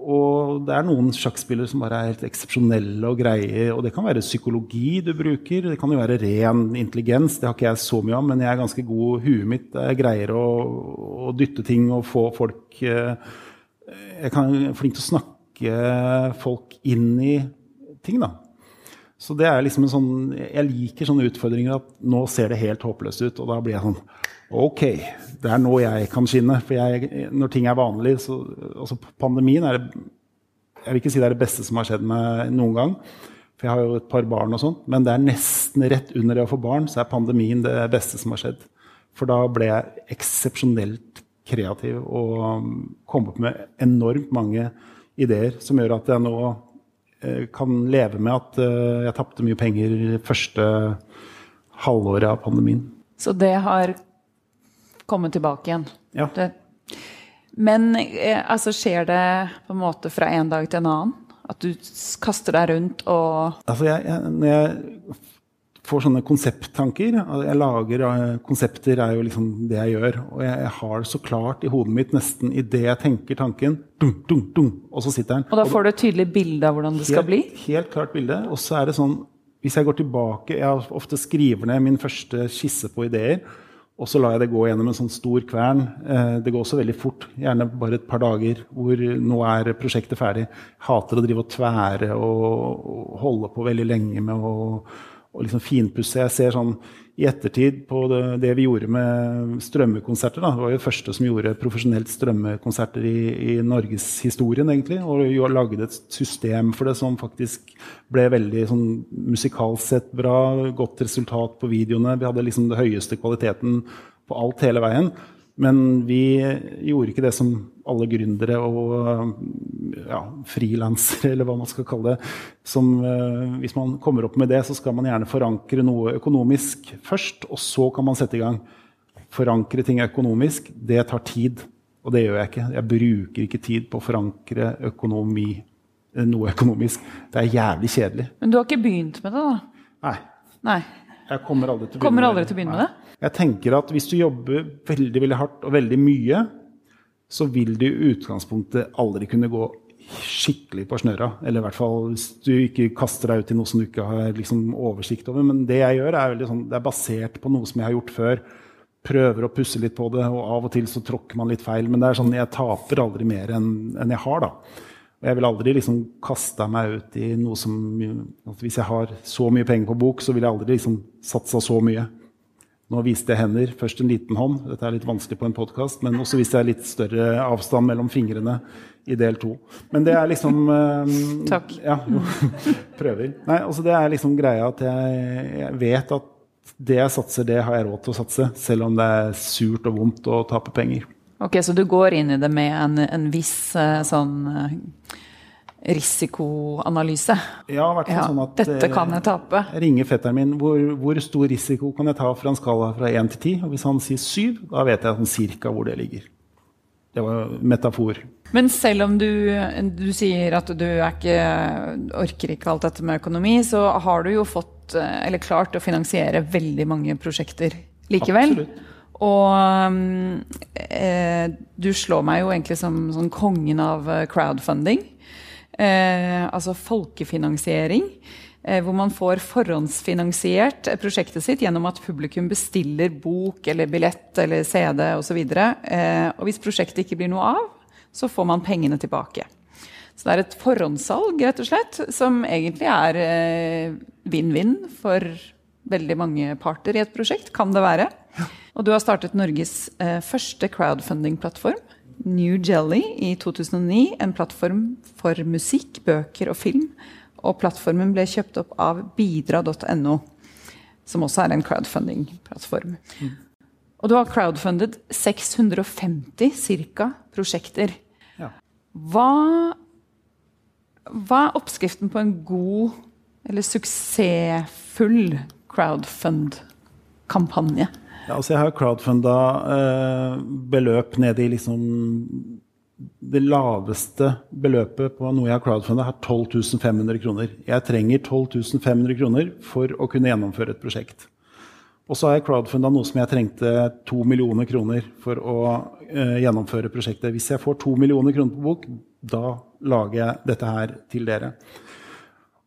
Og det er noen sjakkspillere som bare er helt eksepsjonelle og greie. Og det kan være psykologi du bruker, det kan jo være ren intelligens. Det har ikke jeg så mye om, men jeg er ganske god. Huet mitt jeg greier å, å, dytte ting og få folk eh, Jeg kan flink til å snakke folk inn i ting, da. Så det er liksom en sånn Jeg liker sånne utfordringer at nå ser det helt håpløst ut, og da blir jeg sånn Ok, det er nå jeg kan skinne. For jeg, når ting er vanlig så, altså Pandemien er det Jeg vil ikke si det er det beste som har skjedd meg noen gang. For jeg har jo et par barn og sånt. Men det er nesten rett under det å få barn, så er pandemien det beste som har skjedd. For da ble jeg eksepsjonelt kreativ og komme kom opp med enormt mange ideer som gjør at jeg nå eh, kan leve med at eh, jeg tapte mye penger første halvåret av pandemien. Så det har kommet tilbake igjen. Ja. Det, men eh, altså, skjer det på en måte fra en dag til en annen? At du kaster deg rundt og Altså, jeg, jeg, når jeg får sånne konsepttanker Jeg lager eh, konsepter, er jo liksom det jeg gjør. Og jeg, har så klart i hodet mitt nesten idet jeg tenker tanken, dum, dum, dum, og så sitter den. Og da får du et tydelig bilde av hvordan det helt, skal bli? Helt klart bilde. Og så er det sånn Hvis jeg går tilbake Jeg ofte skriver ned min første skisse på ideer. Og så lar jeg det gå gjennom en sånn stor kvern. Eh, det går også veldig fort, gjerne bare et par dager, hvor nå er prosjektet ferdig. Hater å drive og tvære og holde på veldig lenge med å og liksom finpusse. Jeg ser sånn i ettertid på det, det vi gjorde med strømmekonserter. Da. Det var jo det første som gjorde profesjonelt strømmekonserter i, i norgeshistorien, egentlig. Og lagde et system for det som faktisk ble veldig sånn musikalsk sett bra. Godt resultat på videoene. Vi hadde liksom den høyeste kvaliteten på alt hele veien. Men vi gjorde ikke det som alle gründere og ja, frilansere, eller hva man skal kalle det. Som, uh, hvis man kommer opp med det, så skal man gjerne forankre noe økonomisk først, og så kan man sette i gang. Forankre ting økonomisk, det tar tid. Og det gjør jeg ikke. Jeg bruker ikke tid på å forankre økonomi, eh, noe økonomisk. Det er jævlig kjedelig. Men du har ikke begynt med det, da? Nei. Nei. Jeg kommer aldri til å begynne, aldri til å begynne med det. Jeg tenker at Hvis du jobber veldig veldig hardt og veldig mye, så vil du i utgangspunktet aldri kunne gå skikkelig på snørra. Eller i hvert fall hvis du ikke kaster deg ut i noe som du ikke har liksom, oversikt over. Men det jeg gjør, er, sånn, det er basert på noe som jeg har gjort før. Prøver å pusse litt på det, og av og til så tråkker man litt feil. Men det er sånn, jeg taper aldri mer enn, enn jeg har. da. Og jeg vil aldri liksom kaste meg ut i noe som Hvis jeg har så mye penger på bok, så vil jeg aldri liksom satsa så mye. Nå viste jeg hender. Først en liten hånd. Dette er litt vanskelig på en podkast. Men også viste jeg litt større avstand mellom fingrene i del to. Men det er liksom um, Takk. Ja, jo. Prøver. Nei, altså det er liksom greia at jeg, jeg, vet at det jeg satser, det har jeg råd til å satse. Selv om det er surt og vondt å tape penger. Ok, Så du går inn i det med en, en viss uh, sånn uh, risikoanalyse? Ja, i ja, sånn at Dette kan jeg tape. Ringer fetteren min. Hvor, hvor, stor risiko kan jeg ta fra en skala fra 1 til 10? Og hvis han sier 7, da vet jeg sånn cirka hvor det ligger. Det var metafor. Men selv om du, du sier at du ikke, orker ikke alt dette med økonomi, så har du jo fått, eller klart å finansiere veldig mange prosjekter likevel. Absolutt. Og eh, du slår meg jo egentlig som sånn kongen av eh, crowdfunding. Eh, altså folkefinansiering. Eh, hvor man får forhåndsfinansiert prosjektet sitt gjennom at publikum bestiller bok eller billett eller CD osv. Eh, og hvis prosjektet ikke blir noe av, så får man pengene tilbake. Så det er et forhåndssalg rett og slett, som egentlig er vinn-vinn for veldig mange parter i et prosjekt, kan det være. Og du har startet Norges første crowdfunding-plattform, New Jelly, i 2009. En plattform for musikk, bøker og film. Og plattformen ble kjøpt opp av bidra.no, som også er en crowdfunding-plattform. Mm. Og du har crowdfundet 650 ca. prosjekter. Ja. Hva hva er oppskriften på en god eller suksessfull crowdfund-kampanje? Altså jeg har crowdfunda eh, beløp ned i liksom Det laveste beløpet på noe jeg har crowdfunda, er 12 500 kroner. Jeg trenger 12 500 kroner for å kunne gjennomføre et prosjekt. Og så har jeg crowdfunda noe som jeg trengte 2 millioner kroner for å eh, gjennomføre prosjektet. Hvis jeg får 2 millioner kroner på bok, da lager jeg dette her til dere.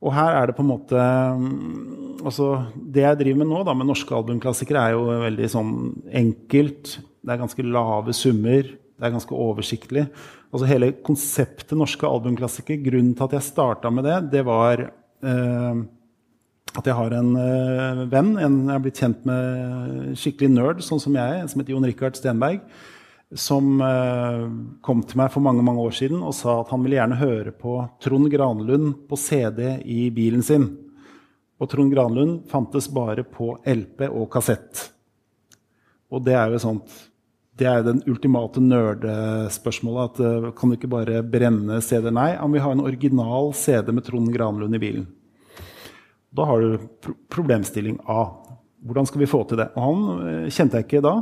Og her er det på en måte mm, altså Det jeg driver med nå, da, med norske albumklassikere, er jo veldig sånn enkelt. Det er ganske lave summer. Det er ganske oversiktlig. Altså Hele konseptet norske albumklassikere, grunnen til at jeg starta med det, det var eh, at jeg har en eh, venn, en jeg har blitt kjent med skikkelig nerd, sånn som jeg, som heter Jon Rikard Stenberg som eh, kom til meg for mange mange år siden og sa at han ville gjerne høre på Trond Granlund på CD i bilen sin. Og Trond Granlund fantes bare på LP og kassett. Og det er jo sånt det er den ultimate nerdespørsmålet. at uh, Kan du ikke bare brenne CD? Nei, han vil ha en original CD med Trond Granlund i bilen. Da har du pro problemstilling A. Hvordan skal vi få til det? Og han eh, kjente jeg ikke da.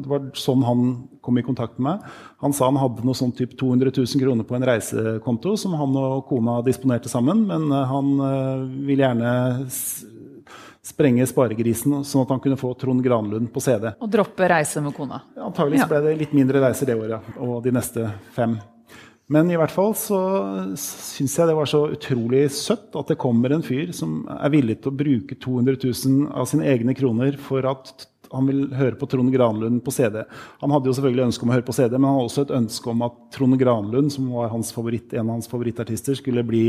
Det var sånn han kom i kontakt med meg. Han sa han hadde noe sånn typ 200 000 kroner på en reisekonto som han og kona disponerte sammen, men eh, han eh, ville gjerne sprenge sparegrisen, sånn at han kunne få Trond Granlund på CD. Og droppe reise med kona? Ja, ble det litt mindre reiser det året og de neste fem. Men i hvert fall så syns jeg det var så utrolig søtt at det kommer en fyr som er villig til å bruke 200 000 av sine egne kroner for at han vil høre på Trond Granlund på CD. Han hadde jo selvfølgelig ønske om å høre på CD, men han hadde også et ønske om at Trond Granlund, som var hans favoritt, en av hans favorittartister, skulle bli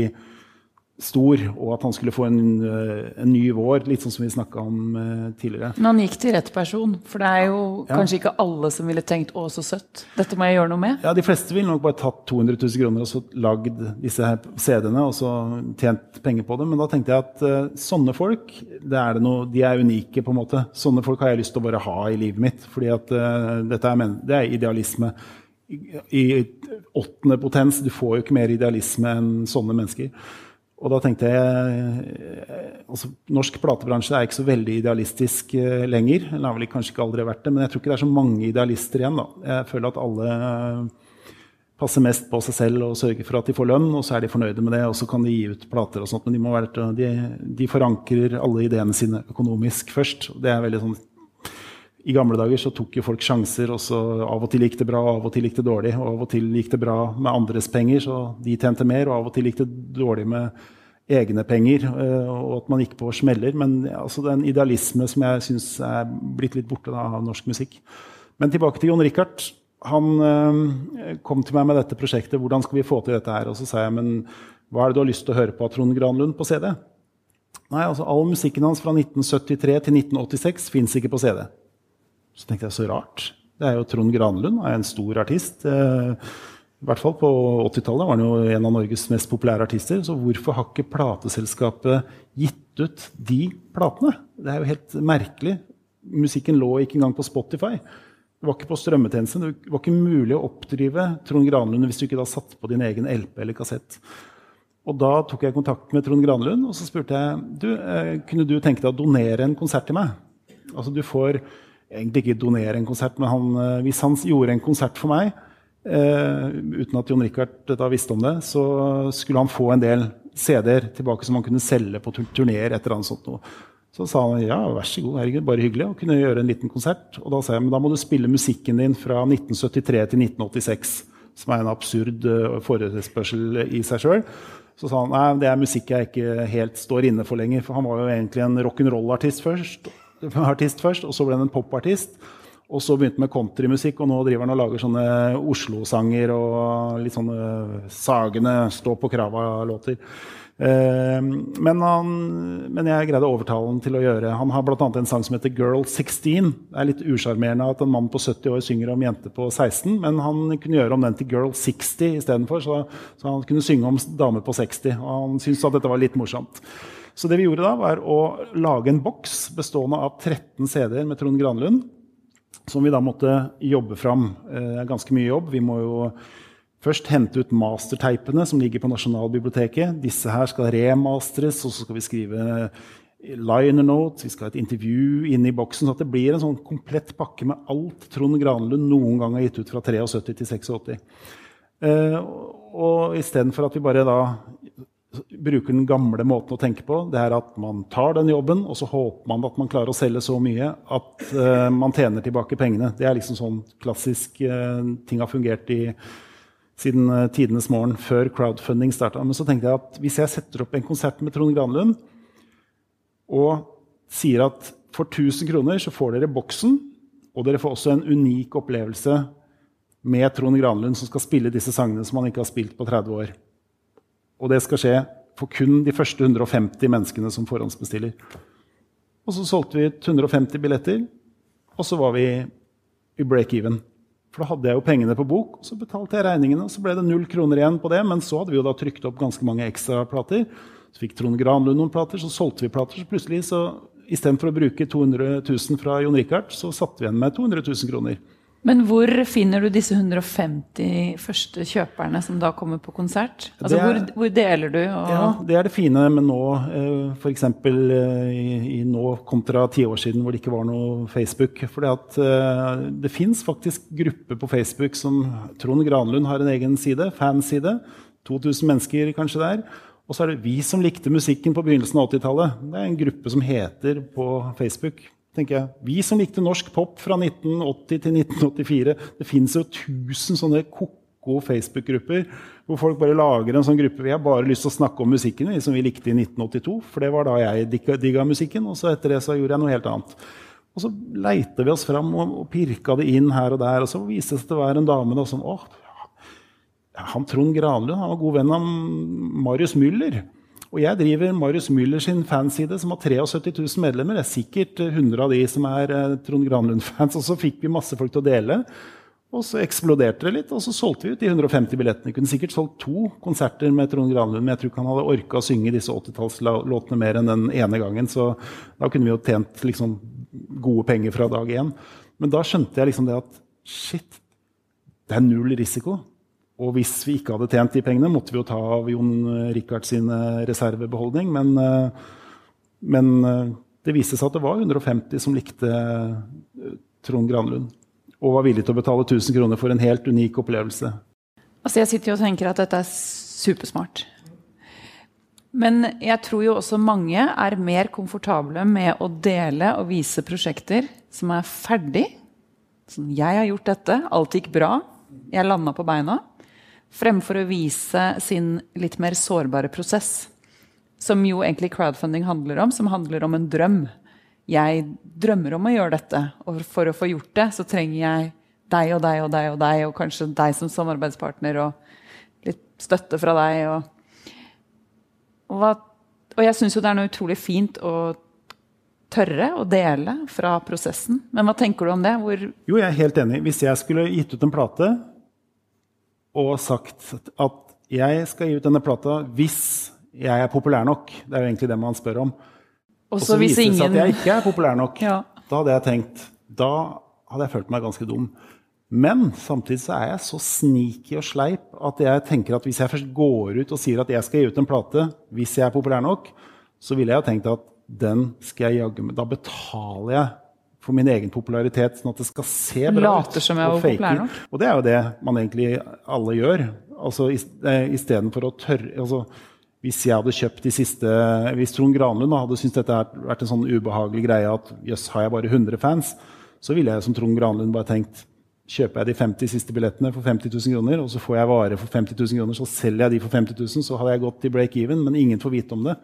stor, og at han skulle få en, eh, en ny vår, litt sånn som vi snakka om uh, tidligere. Men han gikk til rett person, for det er jo ja. kanskje ikke alle som ville tenkt 'å, så søtt', dette må jeg gjøre noe med? Ja, de fleste ville nok bare tatt 200 000 kroner og så lagd disse her CD-ene og så tjent penger på det. Men da tenkte jeg at uh, sånne folk, er noe, de er unike, på en måte. Sånne folk har jeg lyst til å bare ha i livet mitt, fordi at uh, dette er, det er idealisme. I, I åttende potens. Du får jo ikke mer idealisme enn sånne mennesker. Og da tenkte jeg altså, Norsk platebransje er ikke så veldig idealistisk eh, lenger. Eller har vel kanskje ikke aldri vært det, men jeg tror ikke det er så mange idealister igjen. Da. Jeg føler at alle passer mest på seg selv og sørger for at de får lønn, og så er de fornøyde med det, og så kan de gi ut plater og sånt, men de, være, de, de forankrer alle ideene sine økonomisk først. Det er veldig sånn i gamle dager så tok jo folk sjanser, og så av og til gikk det bra, og av og til gikk det dårlig. Og av og til gikk det bra med andres penger, så de tjente mer, og av og til gikk det dårlig med egne penger, eh, og at man gikk på smeller. Men altså, det er en idealisme som jeg syns er blitt litt borte da, av norsk musikk. Men tilbake til Jon Richard. Han øh, kom til meg med dette prosjektet. Hvordan skal vi få til dette her? Og så sa jeg, men hva er det du har lyst til å høre på av Trond Granlund på CD? Nei, altså All musikken hans fra 1973 til 1986 fins ikke på CD. Så tenkte jeg så rart. Det er jo Trond Granlund, er en stor artist. Eh, I hvert fall på 80-tallet var han jo en av Norges mest populære artister. Så hvorfor har ikke plateselskapet gitt ut de platene? Det er jo helt merkelig. Musikken lå ikke engang på Spotify. Det var ikke på strømmetjenesten. Det var ikke mulig å oppdrive Trond Granlund hvis du ikke da satte på din egen LP eller kassett. Og Da tok jeg kontakt med Trond Granlund og så spurte jeg, du, eh, kunne du tenke deg å donere en konsert til meg. Altså Du får egentlig ikke donere en konsert, men han, eh, hvis han gjorde en konsert for meg, eh, uten at Jon Richard da visste om det, så skulle han få en del CD-er tilbake som han kunne selge på turneer. et eller annet sånt noe. Så sa han ja, vær så god, herregud, bare hyggelig å kunne gjøre en liten konsert. Og da sa jeg men da må du spille musikken din fra 1973 til 1986, som er en absurd uh, forespørsel i seg sjøl. Så sa han nei, det er musikk jeg ikke helt står inne for lenger. For han var jo egentlig en rock'n'roll-artist først artist først, og så ble han en popartist. Og så begynte han med countrymusikk, og nå driver han og lager sånne Oslo-sanger og litt sånne sagende stå på krava-låter. Men, men, men, jeg greide å overtale han til å gjøre Han har bl.a. en sang som heter 'Girl 16'. Det er litt usjarmerende at en mann på 70 år synger om jente på 16, men han kunne gjøre om den til 'Girl 60' istedenfor. Så, så han kunne synge om dame på 60. Og han syntes at dette var litt morsomt. Så det vi gjorde da, var å lage en boks bestående av 13 CD-er med Trond Granlund. Som vi da måtte jobbe fram. Eh, ganske mye jobb. Vi må jo først hente ut masterteipene som ligger på Nasjonalbiblioteket. Disse her skal remastres, og så skal vi skrive liner notes, vi skal ha et intervju inne i boksen. Så det blir en sånn komplett pakke med alt Trond Granlund noen gang har gitt ut fra 73 til 86. Eh, og istedenfor at vi bare da bruker den gamle måten å tenke på, det er at man tar den jobben, og så håper man at man klarer å selge så mye at uh, man tjener tilbake pengene. Det er liksom sånn klassisk uh, ting har fungert i, siden uh, tidenes morgen, før crowdfunding starta. Men så tenkte jeg at hvis jeg setter opp en konsert med Trond Granlund og sier at for 1000 kroner så får dere boksen, og dere får også en unik opplevelse med Trond Granlund, som skal spille disse sangene som han ikke har spilt på 30 år. Og det skal skje for kun de første 150 menneskene som forhåndsbestiller. Og så solgte vi 150 billetter, og så var vi i break-even. For da hadde jeg jo pengene på bok, og så betalte jeg regningene. og Så ble det null kroner igjen på det, men så hadde vi jo da trykt opp ganske mange ekstra plater. Så fikk Trond Granlund noen plater, så solgte vi plater. Så plutselig, så istedenfor å bruke 200 000 fra Jon Richard, så satte vi igjen med 200 000 kroner. Men hvor finner du disse 150 første kjøperne som da kommer på konsert? Altså, er, hvor, hvor, deler du? ja, Det er det fine med nå, eh, f.eks. Eh, I, i nå kontra ti år siden hvor det ikke var noe Facebook. For eh, det fins faktisk grupper på Facebook som Trond Granlund har en egen side, fanside. 2000 mennesker kanskje der. Og så er det vi som likte musikken på begynnelsen av 80-tallet. Det er en gruppe som heter på Facebook tenker jeg. Vi som likte norsk pop fra 1980 til 1984 Det fins jo tusen sånne ko-ko Facebook-grupper hvor folk bare lager en sånn gruppe. Vi har bare lyst til å snakke om musikken vi, som vi likte i 1982. For det var da jeg digga, musikken. Og så etter det så gjorde jeg noe helt annet. Og så leita vi oss fram og, og pirka det inn her og der. Og så viste det seg til var en dame da, som Å, han Trond Granlund han var god venn av Marius Müller. Og jeg driver Marius Müller sin fanside, som har 73 000 medlemmer. Det er sikkert 100 av de som er eh, Trond Granlund-fans. Og så fikk vi masse folk til å dele. Og så eksploderte det litt, og så solgte vi ut de 150 billettene. Vi kunne sikkert solgt to konserter med Trond Granlund, men jeg tror ikke han hadde orka å synge disse 80-tallslåtene mer enn den ene gangen. Så da kunne vi jo tjent liksom, gode penger fra dag én. Men da skjønte jeg liksom det at shit, det er null risiko. Og hvis vi ikke hadde tjent de pengene, måtte vi jo ta av Jon Rikard eh, reservebeholdning. Men, eh, men, eh, det viste seg at det var 150 som likte Trond Granlund. Og var villig til å betale 1000 kroner for en helt unik opplevelse. Altså jeg sitter jo og tenker at dette er supersmart. Men jeg tror jo også mange er mer komfortable med å dele og vise prosjekter som er ferdig. Sånn, jeg har gjort dette, alt gikk bra, jeg landa på beina. Fremfor å vise sin litt mer sårbare prosess. Som jo egentlig crowdfunding handler om, som handler om en drøm. Jeg drømmer om å gjøre dette, og for å få gjort det, så trenger jeg deg og deg og deg og deg, og kanskje deg som samarbeidspartner, og litt støtte fra deg. Og, og, og jeg syns jo det er noe utrolig fint å tørre å dele fra prosessen. Men hva tenker du om det? Hvor jo, jeg er helt enig. Hvis jeg skulle gitt ut en plate og sagt at jeg skal gi ut denne plata hvis jeg er populær nok. Det er jo egentlig det man spør om. Og så viser det seg at jeg ikke er populær nok. Ja. Da hadde jeg tenkt Da hadde jeg følt meg ganske dum. Men samtidig så er jeg så sneaky og sleip at jeg tenker at hvis jeg først går ut og sier at jeg skal gi ut en plate hvis jeg er populær nok, så ville jeg jo tenkt at den skal jeg jaggu med Da betaler jeg for min egen popularitet, sånn at det skal se bra ut. Som jeg og populær nok. Og det er jo det man egentlig alle gjør. Altså Istedenfor å tørre altså, Hvis jeg hadde kjøpt de siste Hvis Trond Granlund hadde syntes dette hadde vært en sånn ubehagelig greie at jøss, har jeg bare 100 fans, så ville jeg som Trond Granlund bare tenkt Kjøper jeg de 50 siste billettene for 50 000 kroner, og så får jeg vare for 50 000 kroner, så selger jeg de for 50 000, så hadde jeg gått til break even, men ingen får vite om det.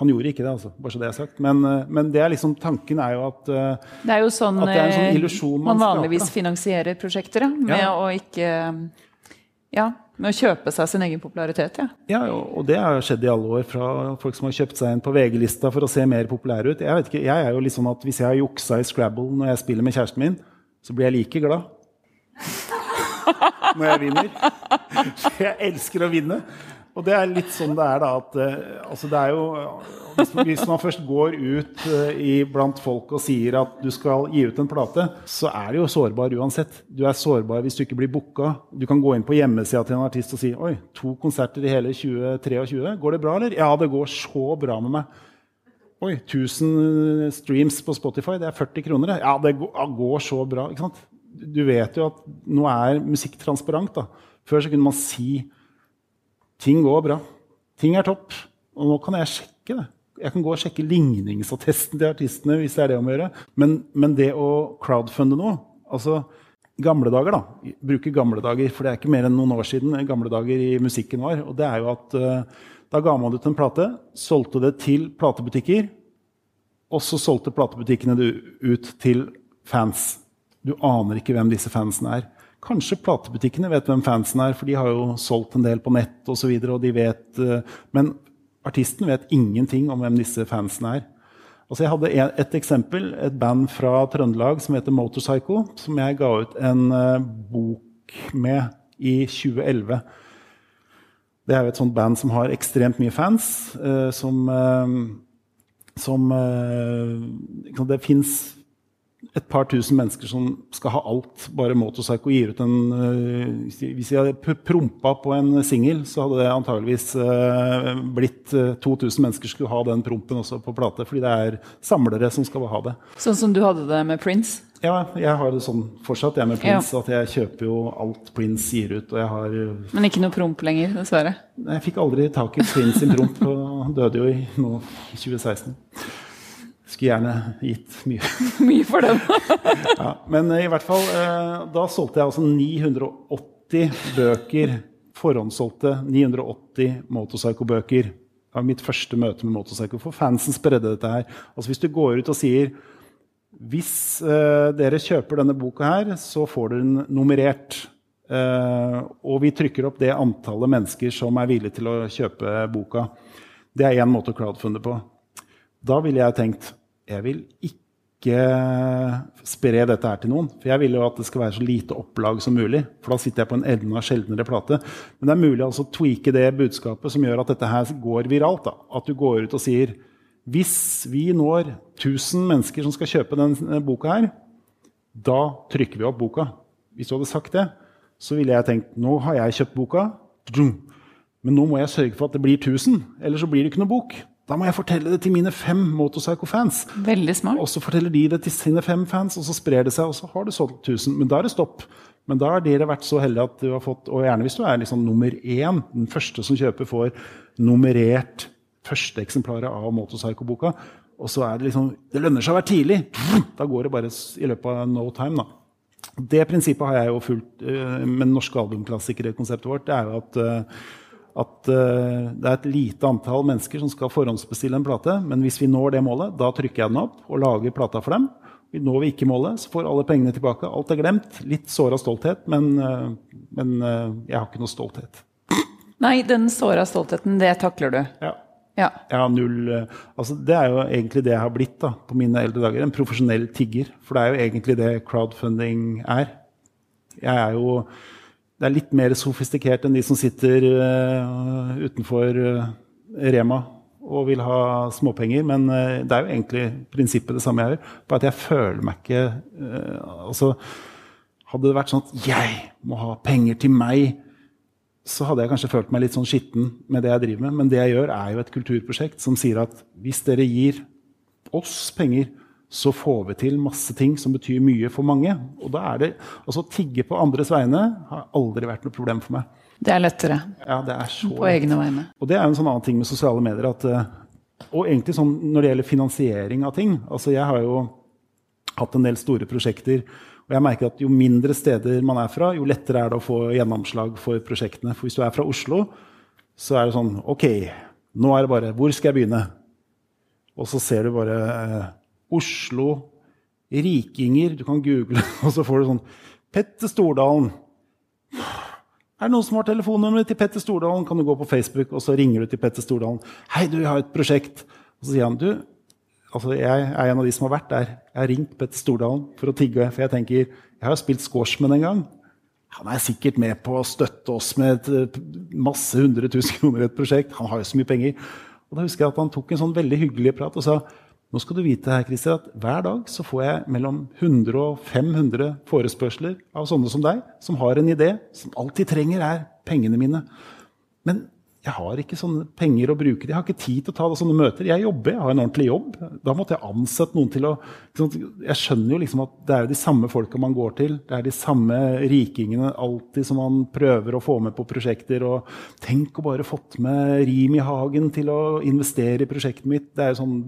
Han gjorde ikke det, altså. bare så det er sagt. Men, eh, men det er liksom, tanken er jo at eh, Det er jo sånn, er en sånn eh, illusjon man, man vanligvis skaper. finansierer prosjekter, ja. med ja. å ikke ja, med å kjøpe seg sin egen popularitet. Ja. ja, og det har skjedd i alle år. Fra folk som har kjøpt seg inn på VG-lista for å se mer populære ut. Jeg, vet ikke, jeg er jo litt sånn at Hvis jeg har juksa i Scrabble når jeg spiller med kjæresten min, så blir jeg like glad når jeg vinner. Jeg elsker å vinne. Og det er litt sånn det er, da. At, uh, altså det er jo hvis, man først går ut uh, i, blant folk og sier at du skal gi ut en plate, så er det jo sårbar uansett. Du er sårbar hvis du ikke blir booka. Du kan gå inn på hjemmesida til en artist og si Oi, to konserter i hele 2023. Går det bra, eller? Ja, det går så bra med meg. Oi, 1000 streams på Spotify, det er 40 kroner. Ja, det går så bra. ikke sant? Du vet jo at nå er musikk transparent. da. Før så kunne man si ting går bra. Ting er topp. Og nå kan jeg sjekke det. Jeg kan gå og sjekke ligningsattesten til artistene. hvis det er det om å gjøre. Men, men det å crowdfunde noe altså Gamle dager, da. Bruke gamle dager, for det er ikke mer enn noen år siden gamle dager i musikken var. Og det er jo at uh, da ga man ut en plate, solgte det til platebutikker, og så solgte platebutikkene det ut til fans. Du aner ikke hvem disse fansene er. Kanskje platebutikkene vet hvem fansen er, for de har jo solgt en del på nett osv. vet, men artisten vet ingenting om hvem disse fansene er. Altså jeg hadde et eksempel, et band fra Trøndelag som heter Motorcycle, som jeg ga ut en uh, bok med i 2011. Det er jo et sånt band som har ekstremt mye fans. Uh, som, som Det fins et par tusen mennesker som skal ha alt. Bare Motorpsycho gir ut en uh, Hvis jeg hadde prompa på en singel, så hadde det antageligvis uh, blitt uh, 2000 mennesker skulle ha den prompen også på plate. Fordi det er samlere som skal ha det. Sånn som du hadde det med Prince? Ja, jeg har det sånn fortsatt jeg med Prince. Ja. At jeg kjøper jo alt Prince gir ut. Og jeg har, eh, Men ikke noe promp lenger, dessverre? Jeg fikk aldri tak i Prince sin promp. og døde jo i nå, 2016. Skulle gjerne gitt mye. mye for dem. ja, men i hvert fall, eh, da solgte jeg altså 980 bøker. Forhåndssolgte 980 Motorpsycho-bøker. Det var mitt første møte med Motorpsycho. For fansen spredde dette her. Altså Hvis du går ut og sier hvis uh, dere kjøper denne boka her, så får dere den nummerert. Uh, og vi trykker opp det antallet mennesker som er villige til å kjøpe boka. Det er én måte å crowdfunde på. Da ville jeg tenkt jeg vil ikke spre dette her til noen. For jeg vil jo at det skal være så lite opplag som mulig. For da sitter jeg på en enda sjeldnere plate. Men det er mulig altså å tweake det budskapet som gjør at dette her går viralt. Da. At du går ut og sier hvis vi når 1000 mennesker som skal kjøpe denne boka her, da trykker vi opp boka. Hvis du hadde sagt det, så ville jeg tenkt nå har jeg kjøpt boka, men nå må jeg sørge for at det blir 1000, ellers så blir det ikke noe bok. Da må jeg fortelle det til mine fem Motorpsycho-fans. Veldig smart. Og så forteller de det til sine fem fans, og så sprer det seg, og så har du solgt 1000. Men da er det stopp. Men da har dere vært så heldige at du har fått Og gjerne hvis du er liksom nummer én, den første som kjøper, får nummerert førsteeksemplaret av Motorpsycho-boka. Og så er det liksom Det lønner seg å være tidlig! Da går det bare i løpet av no time, da. Det prinsippet har jeg jo fulgt med med norske albumklassikere-konseptet vårt. Det er jo at uh, at uh, det er et lite antall mennesker som skal forhåndsbestille en plate. Men hvis vi når det målet, da trykker jeg den opp og lager plata for dem. Når vi ikke målet, så får alle pengene tilbake. Alt er glemt. Litt såra stolthet, men, uh, men uh, jeg har ikke noe stolthet. Nei, den såra stoltheten, det takler du? Ja. Ja. ja null, altså det er jo egentlig det jeg har blitt da, på mine eldre dager. En profesjonell tigger. For det er jo egentlig det crowdfunding er. Jeg er jo det er litt mer sofistikert enn de som sitter uh, utenfor uh, Rema og vil ha småpenger. Men uh, det er jo egentlig prinsippet det samme jeg gjør. Bare at jeg føler meg ikke altså, Hadde det vært sånn at jeg må ha penger til meg, så hadde jeg kanskje følt meg litt sånn skitten med det jeg driver med. Men det jeg gjør, er jo et kulturprosjekt som sier at hvis dere gir oss penger, så får vi til masse ting som betyr mye for mange. Og da er det, altså Å tigge på andres vegne har aldri vært noe problem for meg. Det er lettere. Ja, det er så På egne vegne. Og det er en sånn annen ting med sosiale medier. At, eh, og egentlig sånn når det gjelder finansiering av ting. altså Jeg har jo hatt en del store prosjekter. Og jeg merker at jo mindre steder man er fra, jo lettere er det å få gjennomslag for prosjektene. For hvis du er fra Oslo, så er det sånn OK, nå er det bare Hvor skal jeg begynne? Og så ser du bare eh, Oslo, rikinger Du kan google, og så får du sånn Petter Stordalen. Er det noen som har telefonnummeret til Petter Stordalen? Kan du gå på Facebook, og så ringer du til Petter Stordalen. 'Hei, du, jeg har et prosjekt.' Og så sier han, 'Du, altså jeg er en av de som har vært der. Jeg har ringt Petter Stordalen for å tigge.' For jeg tenker, jeg har spilt squash med den en gang. han er sikkert med på å støtte oss med et, masse hundre tusen kroner i et prosjekt. Han har jo så mye penger. Og da husker jeg at Han tok en sånn veldig hyggelig prat og sa nå skal du vite her, Christer, at hver dag så får jeg mellom 100 og 500 forespørsler av sånne som deg, som har en idé, som alltid trenger er pengene mine. Men jeg har ikke sånne penger å bruke. Jeg har ikke tid til å ta sånne møter. Jeg jobber, jeg har en ordentlig jobb. Da måtte jeg ansette noen til å Jeg skjønner jo liksom at det er de samme folka man går til. Det er de samme rikingene alltid som man prøver å få med på prosjekter. Og tenk å bare fått med Rim i Hagen til å investere i prosjektet mitt. Det er jo sånn,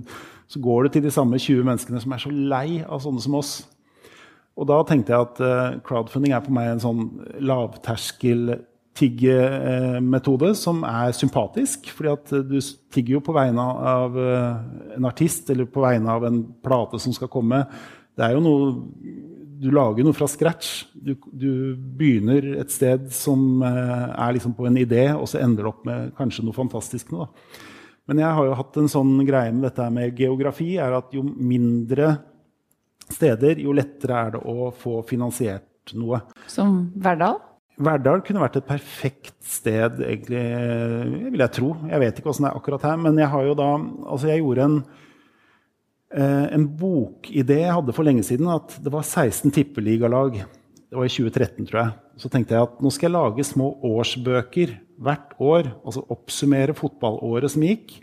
så går det til de samme 20 menneskene som er så lei av sånne som oss. Og da tenkte jeg at uh, crowdfunding er for meg en sånn lavterskel tiggemetode som er sympatisk. fordi at du tigger jo på vegne av eh, en artist eller på vegne av en plate som skal komme. Det er jo noe Du lager noe fra scratch. Du, du begynner et sted som eh, er liksom på en idé, og så ender det opp med kanskje noe fantastisk noe. Men jeg har jo hatt en sånn greie med dette med geografi, er at jo mindre steder, jo lettere er det å få finansiert noe. Som Verdal? Verdal kunne vært et perfekt sted, egentlig, vil jeg tro. Jeg vet ikke åssen det er akkurat her, men jeg har jo da Altså, jeg gjorde en, eh, en bokidé jeg hadde for lenge siden, at det var 16 tippeligalag. Det var i 2013, tror jeg. Så tenkte jeg at nå skal jeg lage små årsbøker hvert år. Altså oppsummere fotballåret som gikk.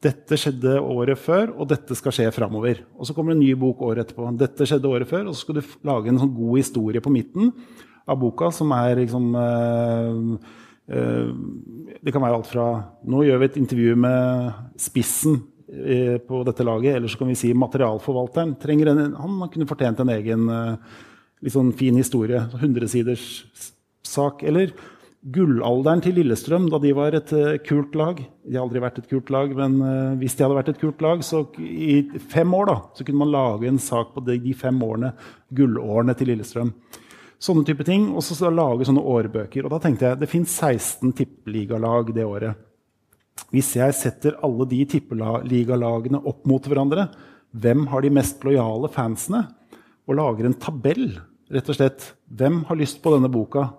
Dette skjedde året før, og dette skal skje framover. Og så kommer det en ny bok året etterpå. Dette skjedde året før, og så skal du lage en sånn god historie på midten av boka, som er liksom øh, øh, Det kan være alt fra Nå gjør vi et intervju med spissen øh, på dette laget, eller så kan vi si materialforvalteren. trenger En, han kunne fortjent en egen litt sånn fin historie. 100-siders sak. Eller gullalderen til Lillestrøm, da de var et kult lag. De har aldri vært et kult lag, men hvis de hadde vært et kult lag, så i fem år da, så kunne man lage en sak på de, de fem årene, gullårene til Lillestrøm. Sånne type ting. Og så lage sånne årbøker. Og da tenkte jeg det fins 16 tippeligalag det året. Hvis jeg setter alle de tippeligalagene opp mot hverandre, hvem har de mest lojale fansene? Og lager en tabell, rett og slett. Hvem har lyst på denne boka?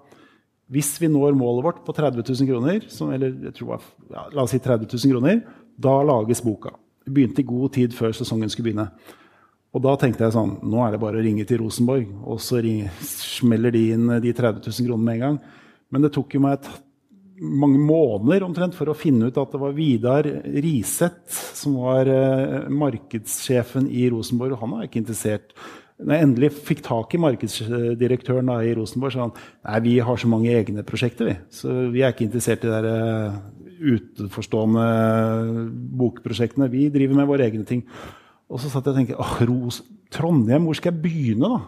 Hvis vi når målet vårt på 30 000 kroner, som, eller var, ja, la oss si 30 000 kroner, da lages boka. Det begynte i god tid før sesongen skulle begynne. Og da tenkte jeg sånn Nå er det bare å ringe til Rosenborg, og så ringer, smeller de inn de 30 000 kronene med en gang. Men det tok jo meg et, mange måneder omtrent for å finne ut at det var Vidar Riseth som var eh, markedssjefen i Rosenborg, og han var ikke interessert. Når jeg endelig fikk tak i markedsdirektøren da, i Rosenborg, sa han nei, vi har så mange egne prosjekter, vi. Så vi er ikke interessert i de uh, utenforstående bokprosjektene. Vi driver med våre egne ting. Og så satt jeg og tenkte åh, Ros, Trondheim, hvor skal jeg begynne? da?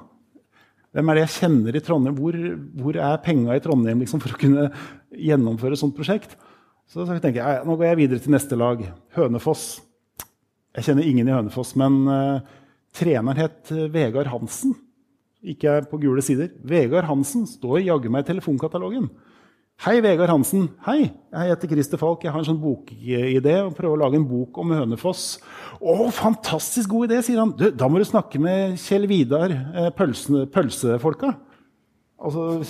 Hvem er det jeg kjenner i Trondheim? Hvor, hvor er penga i Trondheim liksom, for å kunne gjennomføre et sånt prosjekt? Så, så tenker jeg, nå går jeg videre til neste lag. Hønefoss. Jeg kjenner ingen i Hønefoss, men uh, treneren het uh, Vegard Hansen. Ikke på gule sider. Vegard Hansen står jaggu meg i telefonkatalogen. Hei, Vegard Hansen. Hei, jeg heter Christer Falk. Jeg har en sånn bokidé og prøver å lage en bok om Hønefoss. Å, fantastisk god idé, sier han. Du, da må du snakke med Kjell Vidar, eh, pølse, pølsefolka. Altså,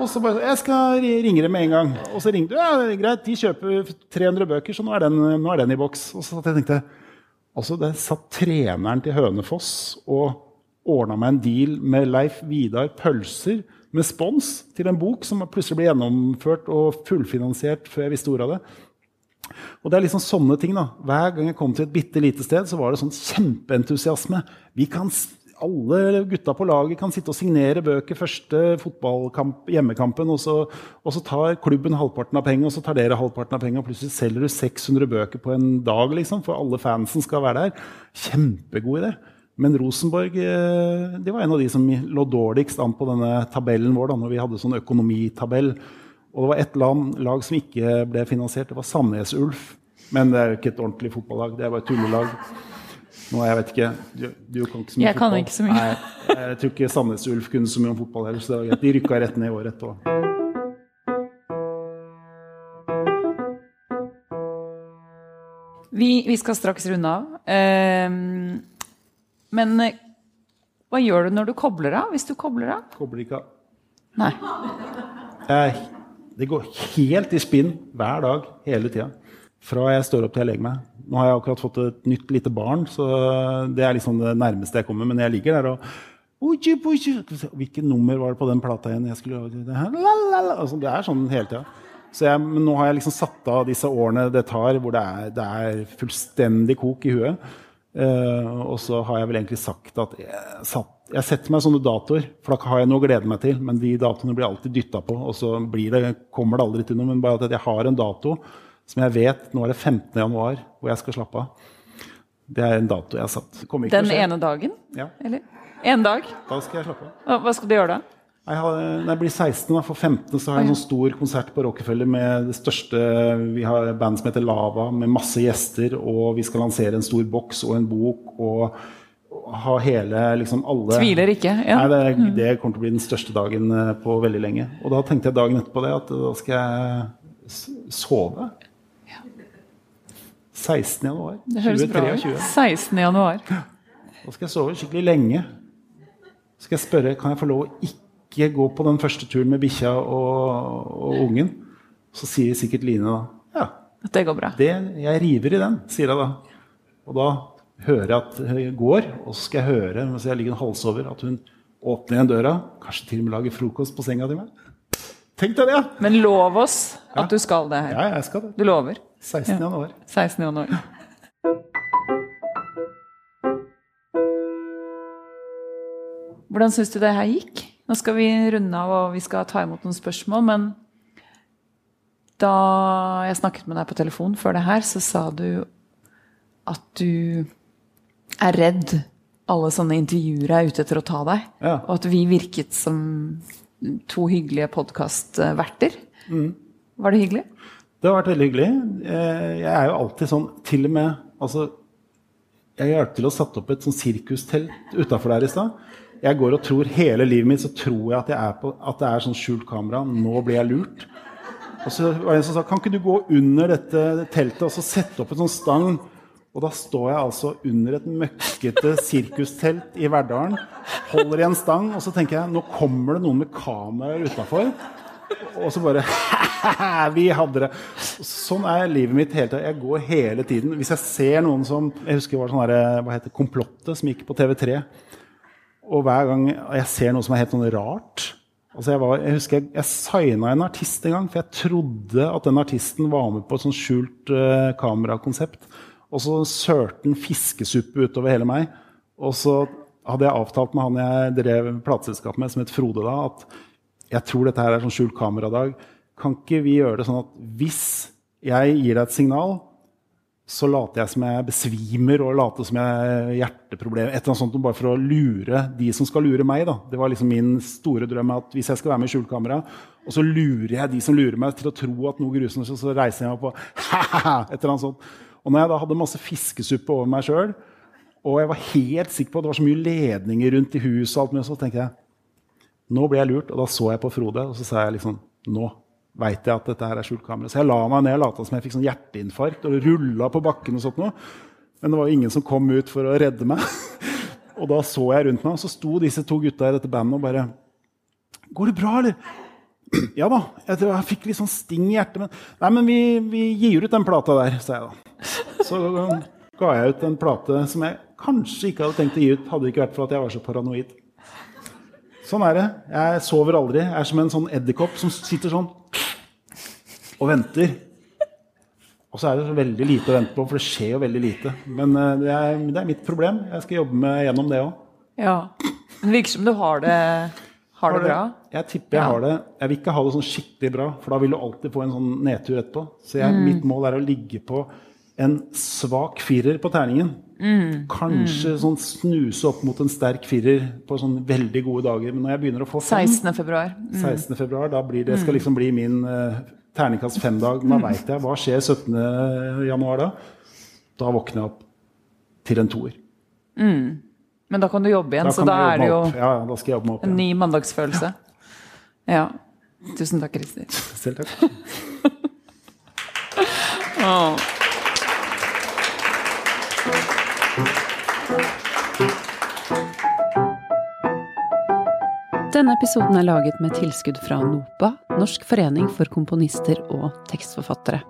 og så bare Jeg skal ringe dem med en gang. Og så ringte du. Ja, greit, de kjøper 300 bøker, så nå er den, nå er den i boks. Og så tenkte jeg Altså, Der satt treneren til Hønefoss og ordna meg en deal med Leif Vidar Pølser med spons til en bok som plutselig ble gjennomført og fullfinansiert før jeg visste ordet av det. Og det er liksom sånne ting da. Hver gang jeg kom til et bitte lite sted, så var det sånn kjempeentusiasme. Vi kan, alle gutta på laget kan sitte og signere bøker første fotballkamp, hjemmekampen, og så, og så, tar klubben halvparten av pengene, og så tar dere halvparten av pengene, og plutselig selger du 600 bøker på en dag liksom, for alle fansen skal være der. Kjempegod idé. Men Rosenborg de det var en av de som lå dårligst an på denne tabellen vår. da, når vi hadde sånn økonomitabell. Og det var ett lag som ikke ble finansiert. Det var Sandnes Ulf. Men det er jo ikke et ordentlig fotballag. Det er bare et tullelag. Nå, jeg vet ikke, Du, du kan ikke så mye jeg fotball. Kan ikke så mye. Nei, jeg tror ikke Sandnes Ulf kunne så mye om fotball heller. Så de rykka rett ned i året etterpå. Vi, vi, skal straks runde av. Uh, men eh, hva gjør du når du kobler av? Hvis du kobler av? Kobler ikke av. Nei. Jeg, det går helt i spinn hver dag hele tida. Fra jeg står opp til jeg legger meg. Nå har jeg akkurat fått et nytt lite barn, så det er liksom det nærmeste jeg kommer. Men jeg ligger der og Hvilket nummer var det på den plata igjen? Jeg skulle, altså, det er sånn hele tida. Så jeg, men nå har jeg liksom satt av disse årene det tar, hvor det er, det er fullstendig kok i huet. Uh, og så har jeg vel egentlig sagt at jeg, satt, jeg setter meg sånne datoer, for da har jeg noe å glede meg til. Men de datoene blir alltid dytta på, og så det, kommer det aldri til noe. Men bare at jeg har en dato som jeg vet Nå er det 15. januar hvor jeg skal slappe av. Det er en dato jeg har satt. Den ene dagen? Ja. Eller? En dag? Da skal jeg slappe av. Hva skal du gjøre da? Jeg har, når jeg blir 16, da, for 15 så har jeg en sånn stor konsert på Rockefeller med det største Vi har band som heter Lava, med masse gjester, og vi skal lansere en stor boks og en bok. og ha hele liksom alle Tviler ikke. Ja. Nei, det, mm. det, kommer til å bli den største dagen eh, på veldig lenge. Og da tenkte jeg dagen etterpå det, at da skal jeg sove. 16. januar. Det høres bra ut. 16. januar. Da skal jeg sove skikkelig lenge. Så skal jeg spørre kan jeg få lov å ikke gå på den første turen med bikkja og, og, ungen. Så sier sikkert Line da ja. At det går bra. Det, jeg river i den, sier jeg da. Og da hører jeg at hun går, og så skal jeg høre mens jeg ligger en hals over, at hun åpner igjen døra. Kanskje til og med lager frokost på senga til meg. Tenk deg det! Men lov oss at ja. du skal det her. Ja, jeg skal det. Du lover? 16. Ja. januar. 16. januar. Hvordan syns du det her gikk? Nå skal vi runde av og vi skal ta imot noen spørsmål. Men da jeg snakket med deg på telefon før det her, så sa du at du er redd alle sånne intervjuer er ute etter å ta deg. Ja. Og at vi virket som to hyggelige podkastverter. Mm. Var det hyggelig? Det har vært veldig hyggelig. Eh, jeg er jo alltid sånn Til og med altså, Jeg hjalp til å sette opp et sånn sirkustelt utafor der i stad. Jeg går og tror hele livet mitt så tror jeg at, jeg på, at det er sånn skjult kamera. Nå blir jeg lurt. Og så var det en som sa kan ikke du gå under dette teltet og så sette opp en sånn stang? Og da står jeg altså under et møkkete sirkustelt i Verdalen, holder i en stang, og så tenker jeg nå kommer det noen med kameraer utafor. Og så bare Vi hadde det! Sånn er livet mitt hele tiden. Jeg går hele tiden. Hvis jeg ser noen som Jeg husker det var sånn der, hva heter Komplottet, som gikk på TV3. Og hver gang jeg ser noe som er helt sånn rart altså Jeg, var, jeg husker jeg, jeg signa en artist en gang, for jeg trodde at den artisten var med på et sånt skjult uh, kamerakonsept. Og så sørte han fiskesuppe utover hele meg. Og så hadde jeg avtalt med han jeg drev plateselskap med, som het Frode da, at jeg tror dette her er sånn skjult kameradag. Kan ikke vi gjøre det sånn at hvis jeg gir deg et signal, så later jeg som jeg besvimer og later som jeg har hjerteproblemer. Et eller annet sånt, bare for å lure de som skal lure meg. Da. Det var liksom min store drøm. at Hvis jeg skal være med i skjult kamera, og så lurer jeg de som lurer meg, til å tro at noe grusomt så reiser jeg meg på et eller annet sånt. Og når jeg da hadde masse fiskesuppe over meg sjøl, og jeg var helt sikker på at det var så mye ledninger rundt i huset, og alt mulig, så tenkte jeg nå ble jeg lurt. Og da så jeg på Frode, og så sa jeg liksom Nå veit jeg at dette her er skjult kamera. Så jeg la meg ned og lata som jeg fikk sånn hjerteinfarkt og rulla på bakken. og sånt noe. Men det var jo ingen som kom ut for å redde meg. og da så jeg rundt meg, og så sto disse to gutta i dette bandet og bare Går det bra, eller? ja da. Jeg, jeg, fikk litt sånn sting i hjertet. Men, nei, men vi, vi gir ut den plata der, sa jeg da. Så ga jeg ut en plate som jeg kanskje ikke hadde tenkt å gi ut, hadde det ikke vært for at jeg var så paranoid. Sånn er det. Jeg sover aldri. Jeg er som en sånn edderkopp som sitter sånn og venter. Og så er det veldig lite å vente på, for det skjer jo veldig lite. Men uh, det, er, det, er, mitt problem. Jeg skal jobbe med gjennom det òg. Ja. Det virker som du har det, har det bra. Jeg tipper jeg ja. har det. Jeg vil ikke ha det sånn skikkelig bra, for da vil du alltid få en sånn nedtur etterpå. Så jeg, mm. mitt mål er å ligge på en svak firer på terningen. Mm. Kanskje mm. sånn snuse opp mot en sterk firer på sånne veldig gode dager. Men når jeg begynner å få fem 16. februar. Mm. 16. februar da blir det, skal mm. liksom bli min uh, terningkast fem-dag. Da mm. veit jeg hva skjer 17. januar da. Da våkner jeg opp til en toer. Mm. Men da kan du jobbe igjen, da så da er det jo ja, opp, en ny mandagsfølelse. Ja. Tusen takk, Christer. Selv takk. oh. Denne episoden er laget med tilskudd fra NOPA, Norsk forening for komponister og tekstforfattere.